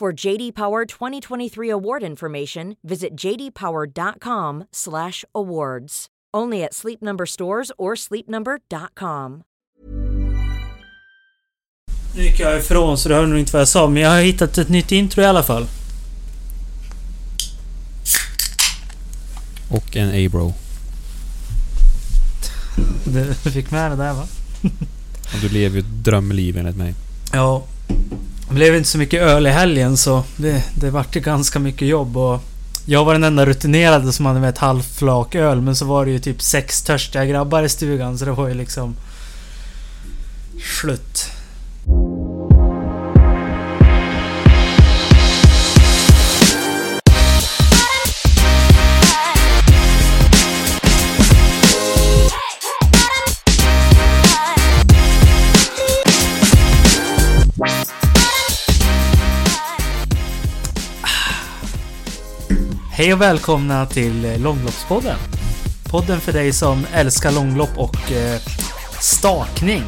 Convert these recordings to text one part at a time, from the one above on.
For JD Power 2023 award information, visit jdpower.com/awards. Only at Sleep Number stores or sleepnumber.com. Nu gick jag ifrån så du hörde nog inte vad jag sa, men jag har hittat ett nytt intro i alla fall. Och en A-bro. Du fick med det där va? Och du lever ju ett drömliv enligt mig. Ja. Det blev inte så mycket öl i helgen så det, det vart ju ganska mycket jobb och... Jag var den enda rutinerade som hade med ett halvt flak öl men så var det ju typ sex törstiga grabbar i stugan så det var ju liksom... Slut. Hej och välkomna till eh, Långloppspodden. Podden för dig som älskar långlopp och eh, stakning.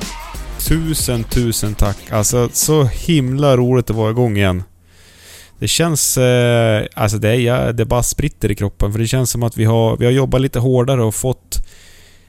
Tusen, tusen tack. Alltså, så himla roligt att vara igång igen. Det känns... Eh, alltså det är, ja, det bara spritter i kroppen för det känns som att vi har, vi har jobbat lite hårdare och fått...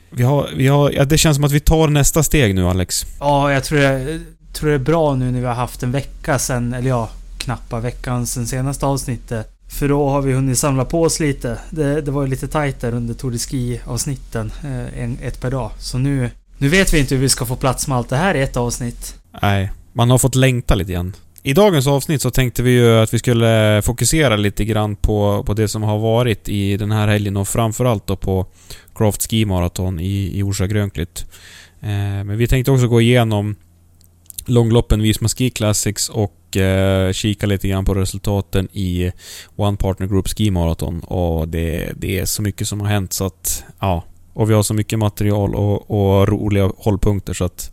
Vi har, vi har, ja, det känns som att vi tar nästa steg nu Alex. Ja, jag tror det, tror det är bra nu när vi har haft en vecka sen, eller ja, knappa veckan sen senaste avsnittet. För då har vi hunnit samla på oss lite. Det, det var ju lite tajt där under Tour de Ski avsnitten. Eh, en, ett per dag. Så nu, nu vet vi inte hur vi ska få plats med allt det här i ett avsnitt. Nej, man har fått längta lite grann. I dagens avsnitt så tänkte vi ju att vi skulle fokusera lite grann på, på det som har varit i den här helgen och framförallt då på Craft Ski Marathon i, i Orsa Grönklitt. Eh, men vi tänkte också gå igenom långloppen Visma Ski Classics och eh, kika lite grann på resultaten i One Partner Group Ski Marathon. Och det, det är så mycket som har hänt så att... Ja. Och vi har så mycket material och, och roliga hållpunkter så att...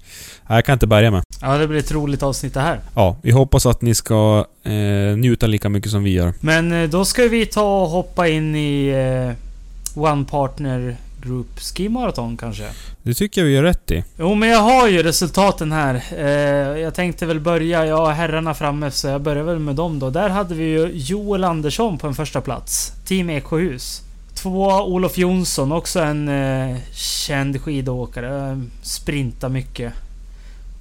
Jag kan inte bärga med. Ja, det blir ett roligt avsnitt det här. Ja, vi hoppas att ni ska eh, njuta lika mycket som vi gör. Men eh, då ska vi ta och hoppa in i eh, One Partner Group Ski Marathon kanske. Det tycker jag vi gör rätt i. Jo, men jag har ju resultaten här. Eh, jag tänkte väl börja, jag har herrarna framme så jag börjar väl med dem då. Där hade vi ju Joel Andersson på en första plats. Team Ekohus. Två Olof Jonsson, också en eh, känd skidåkare. Eh, Sprinta mycket.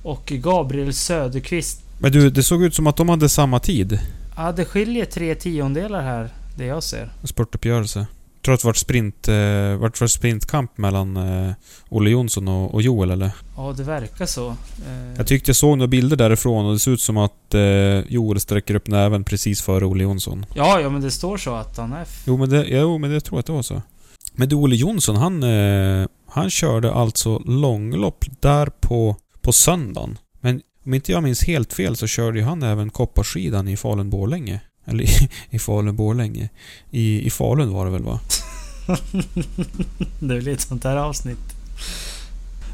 Och Gabriel Söderqvist. Men du, det såg ut som att de hade samma tid. Ja, det skiljer tre tiondelar här. Det jag ser. Sportuppgörelse. Tror att det vart sprint, eh, vart var sprintkamp mellan eh, Olle Jonsson och, och Joel eller? Ja, det verkar så. Eh, Jag tyckte jag såg några bilder därifrån och det ser ut som att eh, Joel sträcker upp näven precis före Olle Jonsson. ja, ja, men det står så att han är... Jo men det, jo, men det tror jag att det var så. Men du, Olle Jonsson han, eh, han körde alltså långlopp där på, på söndagen. Men om inte jag minns helt fel så körde ju han även kopparskidan i Falun-Borlänge. Eller i, i Falun-Borlänge. I, I Falun var det väl va? det blir ett sånt här avsnitt.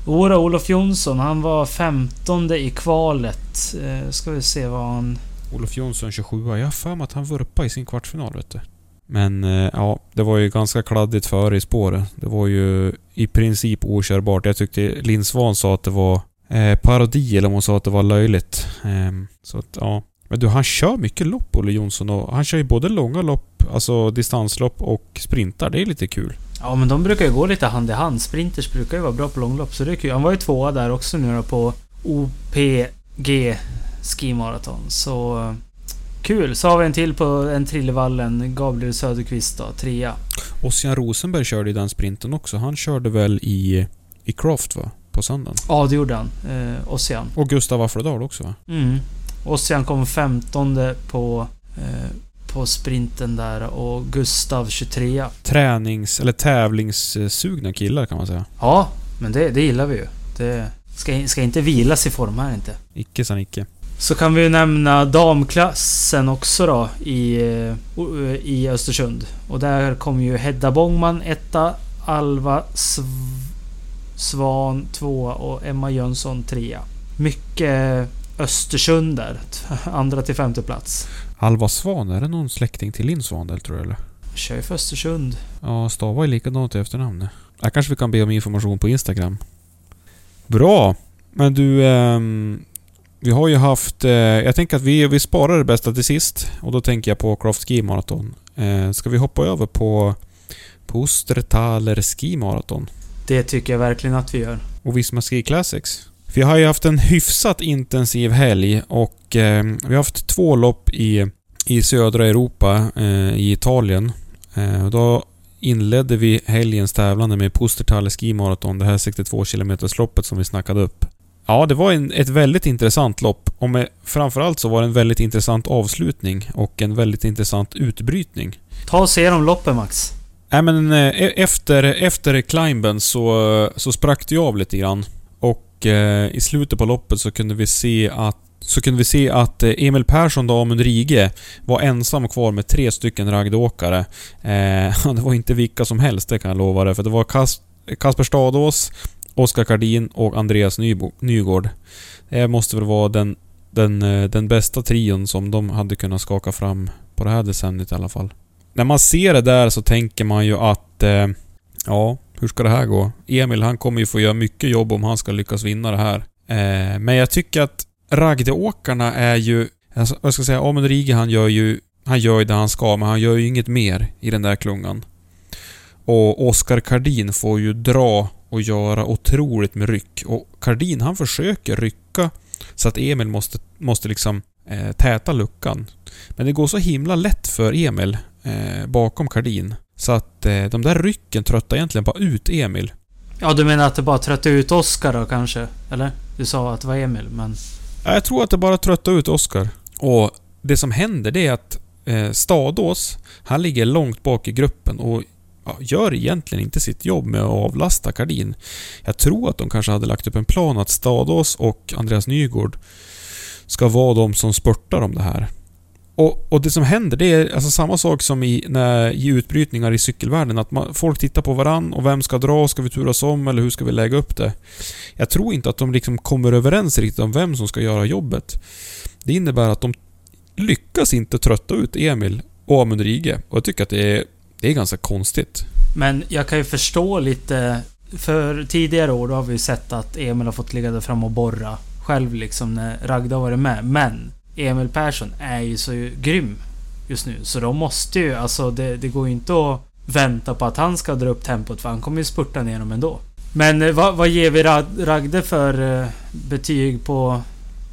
Ora Olof Jonsson, han var 15 i kvalet. Eh, ska vi se vad han... Olof Jonsson 27 Jag har för mig att han vurpade i sin kvartsfinal vet du. Men eh, ja, det var ju ganska kladdigt före i spåret. Det var ju i princip okörbart. Jag tyckte Linn Svahn sa att det var eh, parodi eller om hon sa att det var löjligt. Eh, så att ja. Men du, han kör mycket lopp Olle Jonsson och han kör ju både långa lopp, alltså distanslopp och sprintar. Det är lite kul. Ja men de brukar ju gå lite hand i hand. Sprinters brukar ju vara bra på långlopp så det är kul. Han var ju tvåa där också nu då på OPG Ski Marathon. Så eh, kul! Så har vi en till på en Trillevallen. Gabriel Söderqvist då, trea. Ossian Rosenberg körde i den sprinten också. Han körde väl i, i Croft va? På söndagen. Ja det gjorde han. Eh, Ossian. Och Gustav Affledal också va? Mm. Ossian kom 15 på, eh, på sprinten där och Gustav 23 Tränings eller tävlingssugna killar kan man säga. Ja, men det, det gillar vi ju. Det ska, ska inte vilas i form här inte. Icke san icke. Så kan vi ju nämna damklassen också då i, eh, i Östersund. Och där kom ju Hedda Bångman etta, Alva Sv Svan tvåa och Emma Jönsson trea. Mycket Östersund där. Andra till femte plats. Alva Svan, är det någon släkting till Linn Svandel tror du eller? Kör ju för Östersund. Ja, stavar ju likadant i efternamn. Här kanske vi kan be om information på Instagram. Bra! Men du, ehm, vi har ju haft... Eh, jag tänker att vi, vi sparar det bästa till sist. Och då tänker jag på Croft Ski Marathon. Eh, ska vi hoppa över på Pustertaler Ski Marathon? Det tycker jag verkligen att vi gör. Och Visma Ski Classics. Vi har ju haft en hyfsat intensiv helg och eh, vi har haft två lopp i, i södra Europa, eh, i Italien. Eh, då inledde vi helgens tävlande med Pustertaler Ski Marathon, det här 62 km loppet som vi snackade upp. Ja, det var en, ett väldigt intressant lopp och med, framförallt så var det en väldigt intressant avslutning och en väldigt intressant utbrytning. Ta och se om loppen Max. Nej men eh, efter, efter climben så, så sprack det av lite grann. Och eh, i slutet på loppet så kunde vi se att så kunde vi se att eh, Emil Persson då Amund Rige var ensam kvar med tre stycken ragdåkare. Eh, det var inte vilka som helst, det kan jag lova dig. För det var Kas Kasper Stadås, Oskar Kardin och Andreas Nybo Nygård. Det måste väl vara den, den, eh, den bästa trion som de hade kunnat skaka fram på det här decenniet i alla fall. När man ser det där så tänker man ju att... Eh, ja, hur ska det här gå? Emil han kommer ju få göra mycket jobb om han ska lyckas vinna det här. Eh, men jag tycker att Ragdeåkarna är ju... Alltså, jag ska säga, Amund Rige han gör ju... Han gör ju det han ska, men han gör ju inget mer i den där klungan. Och Oskar Kardin får ju dra och göra otroligt med ryck. Och Kardin han försöker rycka så att Emil måste, måste liksom eh, täta luckan. Men det går så himla lätt för Emil eh, bakom Kardin. Så att eh, de där rycken tröttar egentligen bara ut Emil. Ja, du menar att det bara tröttade ut Oskar då kanske? Eller? Du sa att det var Emil, men... Ja, Jag tror att det bara tröttar ut Oskar. Och det som händer det är att eh, Stadås, han ligger långt bak i gruppen och ja, gör egentligen inte sitt jobb med att avlasta Kardin. Jag tror att de kanske hade lagt upp en plan att Stadås och Andreas Nygård ska vara de som spurtar om det här. Och, och det som händer det är alltså samma sak som i, när, i utbrytningar i cykelvärlden. Att man, folk tittar på varann och vem ska dra? Ska vi turas om eller hur ska vi lägga upp det? Jag tror inte att de liksom kommer överens riktigt om vem som ska göra jobbet. Det innebär att de lyckas inte trötta ut Emil och Amund Rige. Och jag tycker att det är, det är ganska konstigt. Men jag kan ju förstå lite... För tidigare år då har vi ju sett att Emil har fått ligga där fram och borra själv liksom när Ragda har varit med. Men Emil Persson är ju så grym just nu. Så de måste ju, alltså det, det går ju inte att vänta på att han ska dra upp tempot för han kommer ju spurta ner dem ändå. Men eh, vad, vad ger vi Ragde för eh, betyg på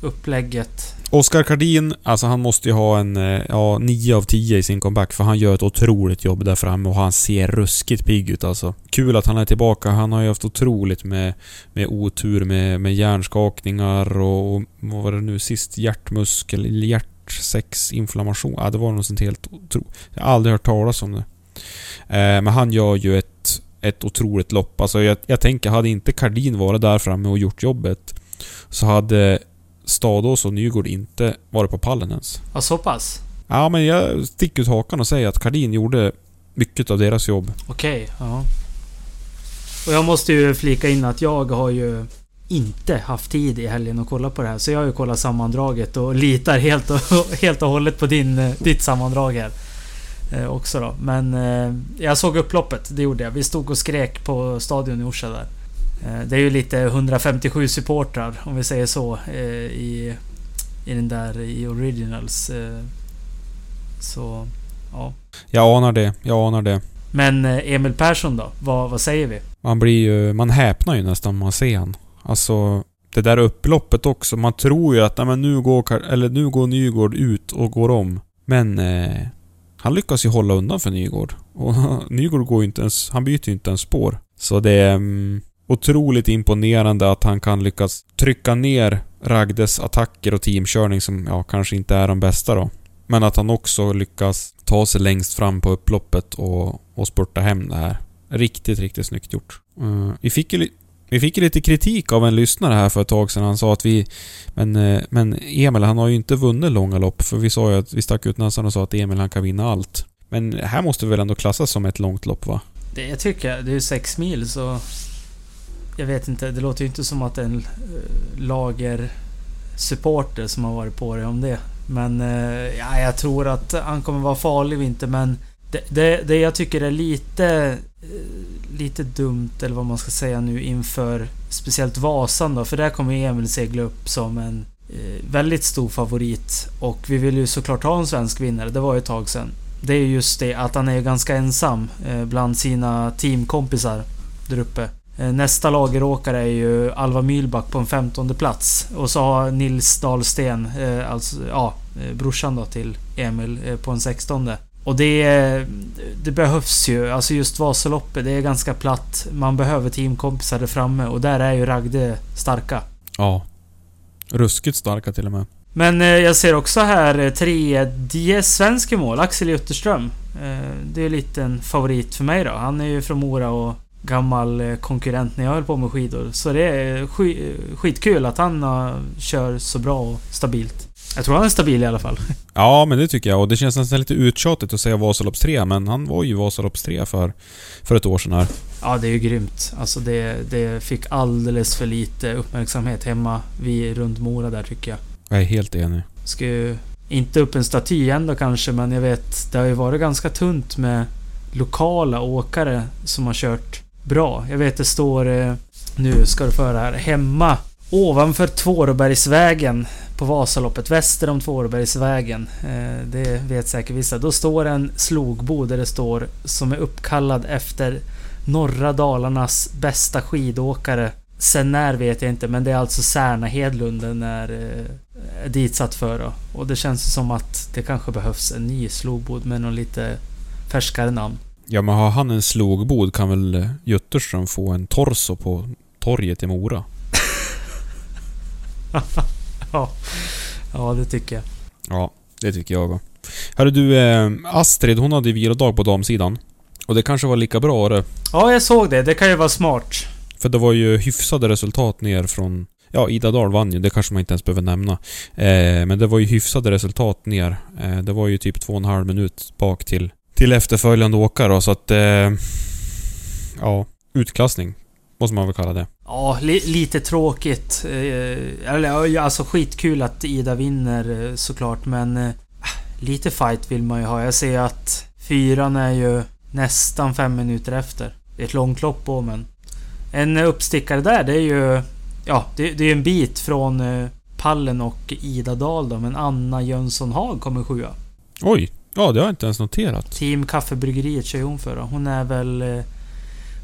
upplägget? Oskar Kardin, alltså han måste ju ha en eh, ja, 9 av 10 i sin comeback för han gör ett otroligt jobb där framme och han ser ruskigt pigg ut alltså. Kul att han är tillbaka. Han har ju haft otroligt med, med otur med, med hjärnskakningar och, och vad var det nu sist? Hjärtmuskel, hjärtsexinflammation. Ja, det var något sånt helt otroligt. Jag har aldrig hört talas om det. Eh, men han gör ju ett, ett otroligt lopp. Alltså jag, jag tänker, hade inte Kardin varit där framme och gjort jobbet så hade Stadås och Nygård inte varit på pallen ens. Ja, så pass? Ja, men jag sticker ut hakan och säger att Kardin gjorde mycket av deras jobb. Okej, ja. Och jag måste ju flika in att jag har ju inte haft tid i helgen att kolla på det här. Så jag har ju kollat sammandraget och litar helt och, helt och hållet på din, eh, ditt sammandrag här. Eh, också då. Men eh, jag såg upploppet, det gjorde jag. Vi stod och skrek på stadion i Orsa där. Eh, det är ju lite 157 supportrar, om vi säger så, eh, i, i den där i Originals. Eh, så, ja. Jag anar det, jag anar det. Men Emil Persson då? Vad, vad säger vi? Man blir ju... Man häpnar ju nästan när man ser han. Alltså... Det där upploppet också. Man tror ju att nej, men nu, går, eller nu går Nygård ut och går om. Men... Eh, han lyckas ju hålla undan för Nygård. Och Nygård går ju inte ens... Han byter ju inte ens spår. Så det. Mm, otroligt imponerande att han kan lyckas trycka ner Ragdes attacker och teamkörning som ja, kanske inte är de bästa då. Men att han också lyckas ta sig längst fram på upploppet och, och spurta hem det här. Riktigt, riktigt snyggt gjort. Uh, vi, fick ju, vi fick ju lite kritik av en lyssnare här för ett tag sedan. Han sa att vi... Men, eh, men Emil, han har ju inte vunnit långa lopp. För vi sa ju att vi stack ut näsan och sa att Emil, han kan vinna allt. Men här måste vi väl ändå klassas som ett långt lopp, va? Det jag tycker jag. Det är ju sex mil så... Jag vet inte, det låter ju inte som att det är en eh, lager supporter som har varit på det om det. Men eh, ja, jag tror att han kommer vara farlig i vinter men det, det, det jag tycker är lite eh, lite dumt eller vad man ska säga nu inför speciellt Vasan då för där kommer Emil segla upp som en väldigt stor favorit och vi vill ju såklart ha en svensk vinnare. Det var ju ett tag sedan. Det är just det att han är ganska ensam bland sina teamkompisar där uppe. Eh, Nästa lageråkare är ju Alva Mühlback på en 15 plats. Och så har Nils Dahlsten, eh, alltså ja, eh, brorsan då till Emil, på en 16. Och det, det behövs ju. Alltså just Vasaloppet, det är ganska platt. Man behöver teamkompisar där framme och där är ju Ragde starka. Ja. Ruskigt starka till och med. Men jag ser också här tredje svensk mål, Axel Jutterström. Det är lite en favorit för mig då. Han är ju från Mora och gammal eh, konkurrent när jag höll på med skidor. Så det är eh, skitkul att han eh, kör så bra och stabilt. Jag tror han är stabil i alla fall. Ja, men det tycker jag. Och det känns nästan lite uttjatigt att säga Vasaloppstrea, men han var ju Vasaloppstrea för, för ett år sedan här. Ja, det är ju grymt. Alltså det, det fick alldeles för lite uppmärksamhet hemma vid runt Mora där tycker jag. Jag är helt enig. Ska ju inte upp en staty ändå kanske, men jag vet det har ju varit ganska tunt med lokala åkare som har kört bra. Jag vet det står... eh, Nu ska du föra här. Hemma ovanför Tvåråbergsvägen på Vasaloppet, väster om Tvåråbergsvägen. Eh, Det vet säkert vissa. Då står en slogbo där det står som är uppkallad efter norra Dalarnas bästa skidåkare. Sen när vet jag inte, men det är alltså Särna Hedlund den är eh, ditsatt för då. Och det känns som att det kanske behövs en ny slogbod med någon lite färskare namn. Ja, men har han en slogbod kan väl eh, Jutterström få en torso på torget i Mora? ja. ja, det tycker jag. Ja, det tycker jag också. Hörru du, eh, Astrid hon hade vilodag på damsidan. Och det kanske var lika bra det. Ja, jag såg det. Det kan ju vara smart. För det var ju hyfsade resultat ner från... Ja, Ida Dahl vann ju, det kanske man inte ens behöver nämna. Eh, men det var ju hyfsade resultat ner. Eh, det var ju typ två och en halv minut bak till, till efterföljande åkare så att... Eh, ja, utklassning. Måste man väl kalla det. Ja, li lite tråkigt. Eh, eller alltså skitkul att Ida vinner eh, såklart, men... Eh, lite fight vill man ju ha. Jag ser att fyran är ju nästan fem minuter efter. Det är ett långt lopp på, men... En uppstickare där, det är ju... Ja, det, det är ju en bit från eh, pallen och Ida Dahl då, men Anna Jönsson Haag kommer sjua. Oj! Ja, det har jag inte ens noterat. Team Kaffebryggeriet kör hon för då. Hon är väl eh,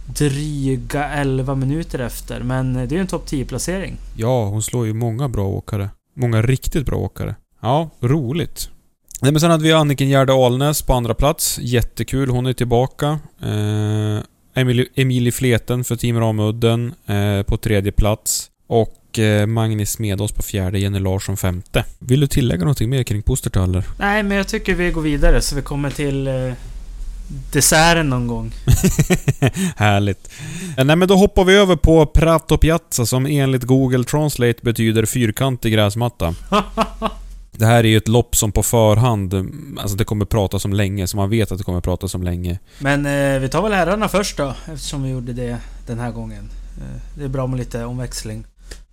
dryga 11 minuter efter. Men eh, det är ju en topp 10 placering. Ja, hon slår ju många bra åkare. Många riktigt bra åkare. Ja, roligt. Nej, men sen hade vi Anniken Gärde Alnäs på andra plats. Jättekul, hon är tillbaka. Eh, Emilie, Emilie Fleten för Team Ramudden eh, på tredje plats. Och eh, Magnus Smedås på fjärde, Jenny Larsson femte. Vill du tillägga någonting mer kring Pustertal eller? Nej, men jag tycker vi går vidare så vi kommer till eh, desserten någon gång. Härligt. Eh, Nej men då hoppar vi över på Prato Piazza som enligt Google Translate betyder fyrkantig gräsmatta. Det här är ju ett lopp som på förhand, eh, alltså det kommer pratas om länge, så man vet att det kommer pratas om länge. Men eh, vi tar väl herrarna först då, eftersom vi gjorde det den här gången. Eh, det är bra med lite omväxling.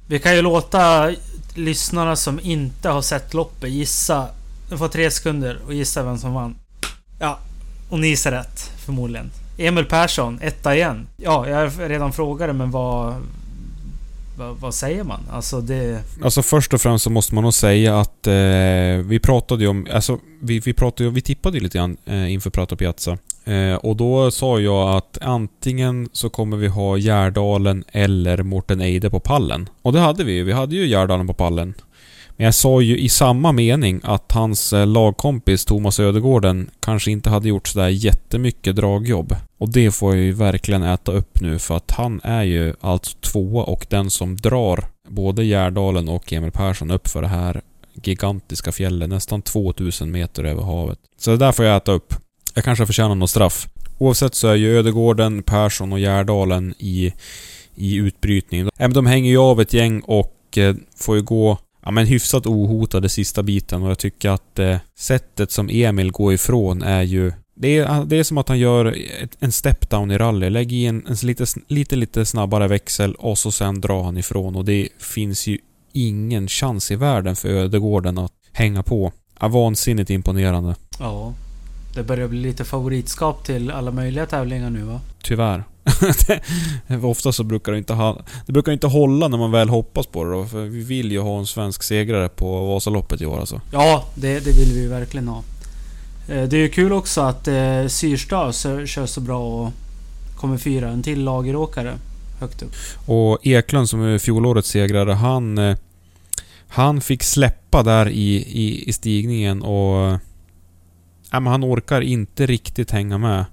Vi kan ju låta lyssnarna som inte har sett loppet gissa. De får tre sekunder och gissa vem som vann. Ja, och ni gissar rätt förmodligen. Emil Persson, etta igen. Ja, jag har redan frågat men vad... Vad, vad säger man? Alltså det... Alltså först och främst så måste man nog säga att eh, vi pratade ju om... Alltså vi, vi pratade ju... Vi tippade ju lite grann eh, inför Prata Piazza. Eh, och då sa jag att antingen så kommer vi ha Gärdalen eller Mårten Eide på pallen. Och det hade vi ju. Vi hade ju Gärdalen på pallen. Men jag sa ju i samma mening att hans eh, lagkompis Thomas Ödegården kanske inte hade gjort sådär jättemycket dragjobb. Och det får jag ju verkligen äta upp nu för att han är ju alltså tvåa och den som drar både Gärdalen och Emil Persson upp för det här gigantiska fjället, nästan 2000 meter över havet. Så det där får jag äta upp. Jag kanske förtjänar något straff. Oavsett så är ju Ödegården, Persson och Gärdalen i, i utbrytning. De hänger ju av ett gäng och eh, får ju gå ja, men hyfsat ohotade sista biten och jag tycker att eh, sättet som Emil går ifrån är ju... Det är, det är som att han gör ett, en step-down i rally. Lägger i en, en lite, lite, lite snabbare växel och så sen drar han ifrån och det finns ju ingen chans i världen för Ödegården att hänga på. Ja, vansinnigt imponerande. Ja. Det börjar bli lite favoritskap till alla möjliga tävlingar nu va? Tyvärr. Ofta så brukar det inte ha, Det brukar inte hålla när man väl hoppas på det då, för vi vill ju ha en svensk segrare på Vasaloppet i år alltså. Ja, det, det vill vi verkligen ha. Eh, det är ju kul också att eh, Syrstad kör så bra och kommer fyra. En till lageråkare högt upp. Och Eklund som är fjolårets segrare, han... Eh, han fick släppa där i, i, i stigningen och... Ja, men han orkar inte riktigt hänga med.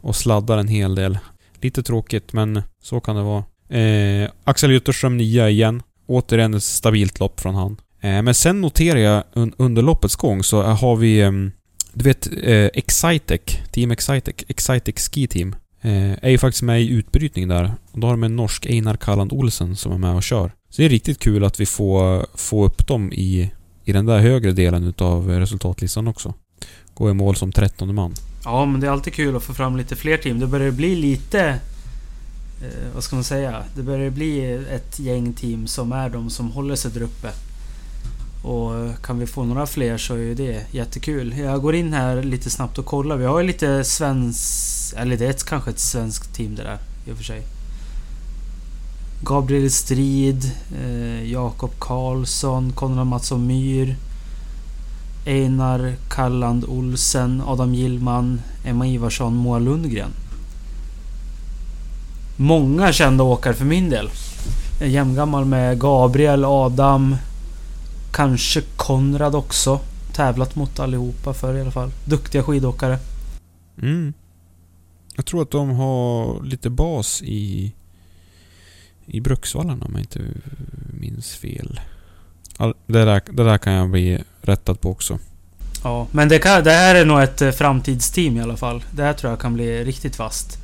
Och sladdar en hel del. Lite tråkigt, men så kan det vara. Eh, Axel Jutterström 9 igen. Återigen ett stabilt lopp från han. Eh, men sen noterar jag un under loppets gång så eh, har vi... Eh, du vet, eh, Excitec. Team Excitec. Excitec Ski Team. Eh, är ju faktiskt med i utbrytning där. Och då har de en norsk Einar Kalland Olsen som är med och kör. Så det är riktigt kul att vi får, får upp dem i, i den där högre delen utav resultatlistan också. Gå i mål som trettonde man. Ja, men det är alltid kul att få fram lite fler team. Det börjar bli lite... Eh, vad ska man säga? Det börjar bli ett gäng team som är de som håller sig där uppe. Och kan vi få några fler så är ju det jättekul. Jag går in här lite snabbt och kollar. Vi har ju lite svensk... Eller det är ett, kanske ett svenskt team det där i och för sig. Gabriel Strid, eh, Jakob Karlsson, Konrad Mattsson Myr. Einar Kalland Olsen, Adam Gillman, Emma Ivarsson, Moa Lundgren. Många kända åkare för min del. Jag är jämngammal med Gabriel, Adam, kanske Konrad också. Tävlat mot allihopa för i alla fall. Duktiga skidåkare. Mm. Jag tror att de har lite bas i i Bruksvallarna om jag inte minns fel. Det där, det där kan jag bli rättad på också. Ja, men det, kan, det här är nog ett eh, framtidsteam i alla fall. Det här tror jag kan bli riktigt fast.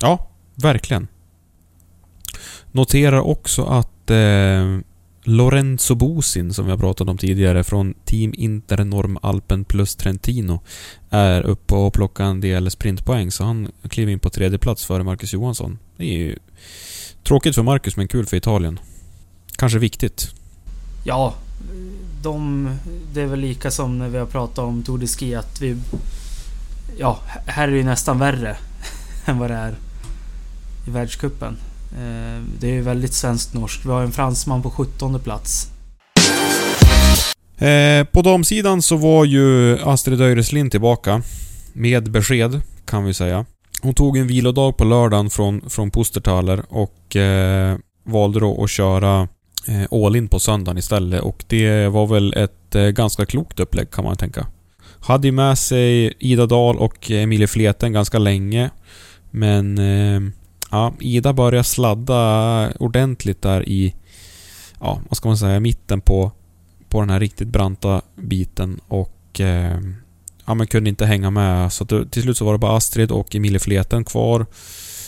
Ja, verkligen. Noterar också att eh, Lorenzo Bosin, som vi har pratat om tidigare, från Team Internorm Alpen plus Trentino, är uppe och plockar en del sprintpoäng, så han kliver in på tredje plats före Marcus Johansson. Det är ju tråkigt för Marcus, men kul för Italien. Kanske viktigt. Ja, de... Det är väl lika som när vi har pratat om Tour de Ski att vi... Ja, här är det ju nästan värre än vad det är i världskuppen. Eh, det är ju väldigt svenskt-norskt. Vi har en fransman på 17 plats. Eh, på damsidan så var ju Astrid Öreslind tillbaka. Med besked, kan vi säga. Hon tog en vilodag på lördagen från, från Pustertaler och eh, valde då att köra Eh, all in på söndagen istället och det var väl ett eh, ganska klokt upplägg kan man tänka. Hade ju med sig Ida Dahl och Emilie Fleten ganska länge. Men eh, ja, Ida började sladda ordentligt där i, ja, vad ska man säga, mitten på, på den här riktigt branta biten och ja, men kunde inte hänga med. Så till slut så var det bara Astrid och Emilie Fleten kvar.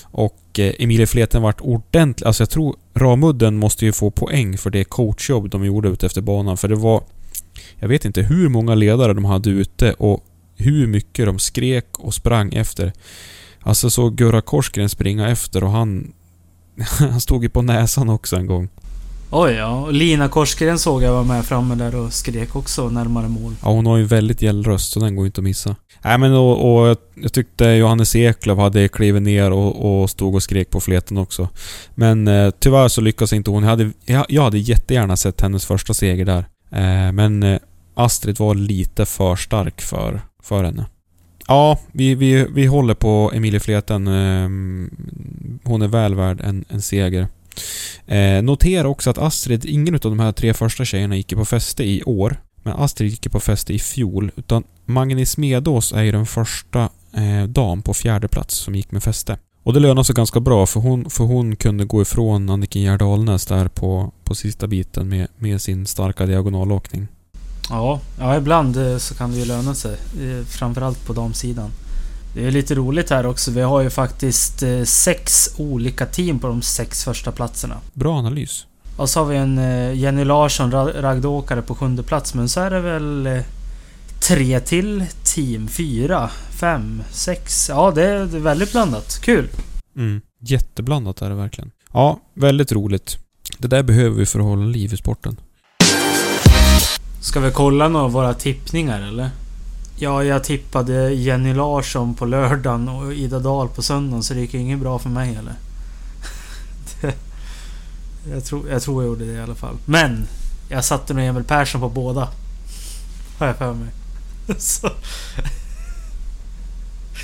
Och Emilie Fleten vart ordentligt... Alltså jag tror Ramudden måste ju få poäng för det coachjobb de gjorde ute efter banan. För det var... Jag vet inte hur många ledare de hade ute och hur mycket de skrek och sprang efter. Alltså så Gurra Korsgren springa efter och han... han stod ju på näsan också en gång. Oj ja, Lina Korsgren såg jag var med framme där och skrek också närmare mål. Ja, hon har ju väldigt gäll röst så den går ju inte att missa. Nej men och, och jag, tyckte Johannes Eklöf hade klivit ner och, och stod och skrek på fleten också. Men eh, tyvärr så lyckades inte hon. Jag hade, jag, jag hade jättegärna sett hennes första seger där. Eh, men eh, Astrid var lite för stark för, för henne. Ja, vi, vi, vi håller på Emilie Fleten. Eh, hon är väl värd en, en seger. Eh, notera också att Astrid, ingen av de här tre första tjejerna gick ju på fäste i år. Men Astrid gick ju på fäste i fjol. Utan Magni Smedås är ju den första eh, dam på fjärde plats som gick med fäste. Och det lönar sig ganska bra för hon, för hon kunde gå ifrån Anniken Gerd Alnäs där på, på sista biten med, med sin starka diagonalåkning. Ja, ja ibland eh, så kan det ju löna sig. Eh, framförallt på damsidan. Det är lite roligt här också. Vi har ju faktiskt eh, sex olika team på de sex första platserna. Bra analys. Och så har vi en eh, Jenny Larsson, ra- raggåkare på sjunde plats. Men så är det väl eh, tre till team. Fyra, fem, sex. Ja, det är det är väldigt blandat. Kul! Mm. Jätteblandat är det verkligen. Ja, väldigt roligt. Det där behöver vi för att hålla liv i sporten. Ska vi kolla några av våra tippningar eller? Ja, jag tippade Jenny Larsson på lördagen och Ida Dahl på söndagen så det gick ju inget bra för mig heller. Det, jag, tror, jag tror jag gjorde det i alla fall. Men! Jag satte nog Emil Persson på båda. Har jag för mig. Så.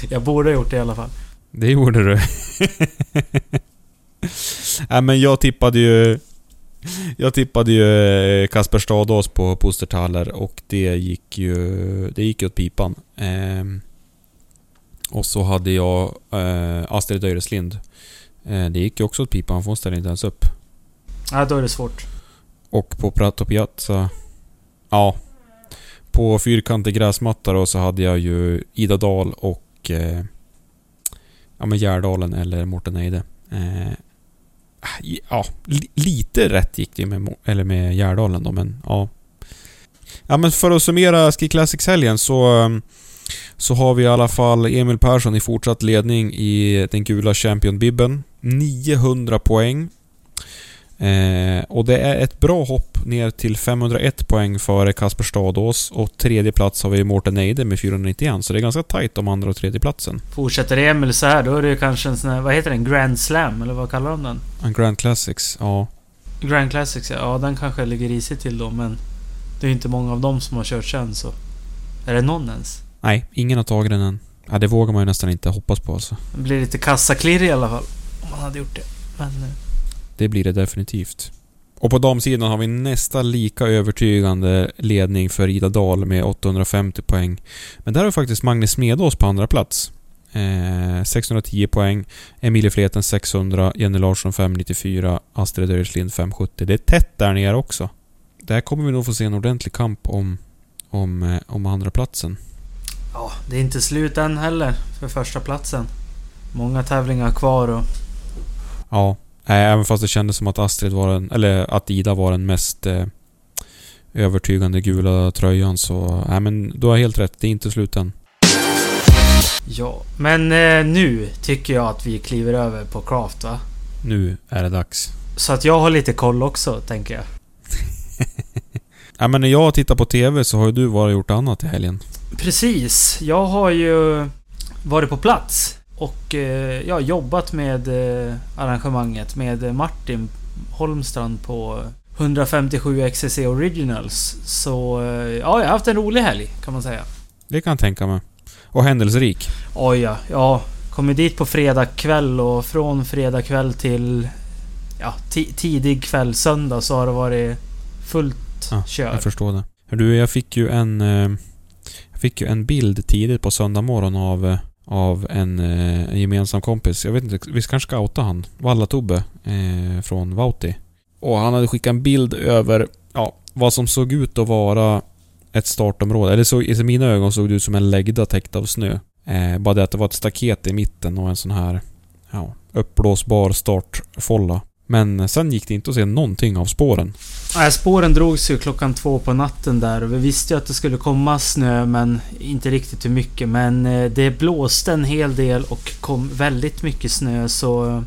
Jag borde ha gjort det i alla fall. Det gjorde du. Nej men jag tippade ju... Jag tippade ju eh, Kasper Stadås på Pustertaller och det gick ju... Det gick åt pipan. Ehm, och så hade jag eh, Astrid Öreslind. Eh, det gick ju också åt pipan, för hon ställde inte ens upp. Ja, då är det svårt. Och på Prato Piazza... Ja. På fyrkantig gräsmatta då så hade jag ju Ida Dahl och... Eh, ja men Gärdalen eller Mårten Eide. Ja, lite rätt gick det ju med, eller med Gärdalen då men ja. Ja men för att summera Ski Classics-helgen så... Ehm, så har vi i alla fall Emil Persson i fortsatt ledning i den gula Champion-bibben. 900 poäng. Eh, och det är ett bra hopp ner till 501 poäng före Kasper Stadås och tredje plats har vi Mårten Eide med 491 så det är ganska tajt om andra och tredje platsen. Fortsätter Emil så här då är det kanske en sån här, vad heter den? Grand Slam? Eller vad kallar de den? En Grand Classics, ja. Grand Classics ja. ja, den kanske ligger risigt till då men... Det är inte många av dem som har kört sen så... Är det någon ens? Nej, ingen har tagit den än. Ja, det vågar man ju nästan inte hoppas på alltså. Det blir lite kassaklirr i alla fall. Om man hade gjort det. Men... Det blir det definitivt. Och på damsidan har vi nästan lika övertygande ledning för Ida Dahl med 850 poäng. Men där har vi faktiskt Magnus Smedås på andra plats. Eh, 610 poäng. Emilie Fleten 600, Jenny Larsson 594, Astrid Öreslind 570. Det är tätt där nere också. Där kommer vi nog få se en ordentlig kamp om, om, eh, om andra platsen. Ja, det är inte slut än heller för första platsen. Många tävlingar kvar och... Ja, nej, även fast det kändes som att Astrid var den, eller att Ida var den mest eh, övertygande gula tröjan så, nej men du har helt rätt, det är inte slut än. Ja, men eh, nu tycker jag att vi kliver över på craft va? Nu är det dags. Så att jag har lite koll också, tänker jag. Ja men när jag tittar på TV så har ju du varit och gjort annat i helgen. Precis. Jag har ju varit på plats och eh, jag har jobbat med eh, arrangemanget med Martin Holmstrand på 157 XCC Originals. Så eh, ja, jag har haft en rolig helg kan man säga. Det kan jag tänka mig. Och händelserik. Oj ja, ja. Kommer dit på fredag kväll och från fredag kväll till ja, ti- tidig kväll söndag så har det varit fullt Ja, kör. jag förstår det. Du, jag fick ju en... Jag fick ju en bild tidigt på söndag morgon av, av en, eh, en gemensam kompis. Jag vet inte, vi kanske ska outa han. Valla-Tobbe eh, från Vauti. Och han hade skickat en bild över, ja, vad som såg ut att vara ett startområde. Eller så, i mina ögon såg det ut som en läggda täckt av snö. Eh, bara det att det var ett staket i mitten och en sån här, ja, uppblåsbar startfolla. Men sen gick det inte att se någonting av spåren. Nej, spåren drogs ju klockan två på natten där och vi visste ju att det skulle komma snö men inte riktigt hur mycket. Men eh, det blåste en hel del och kom väldigt mycket snö så... Eh,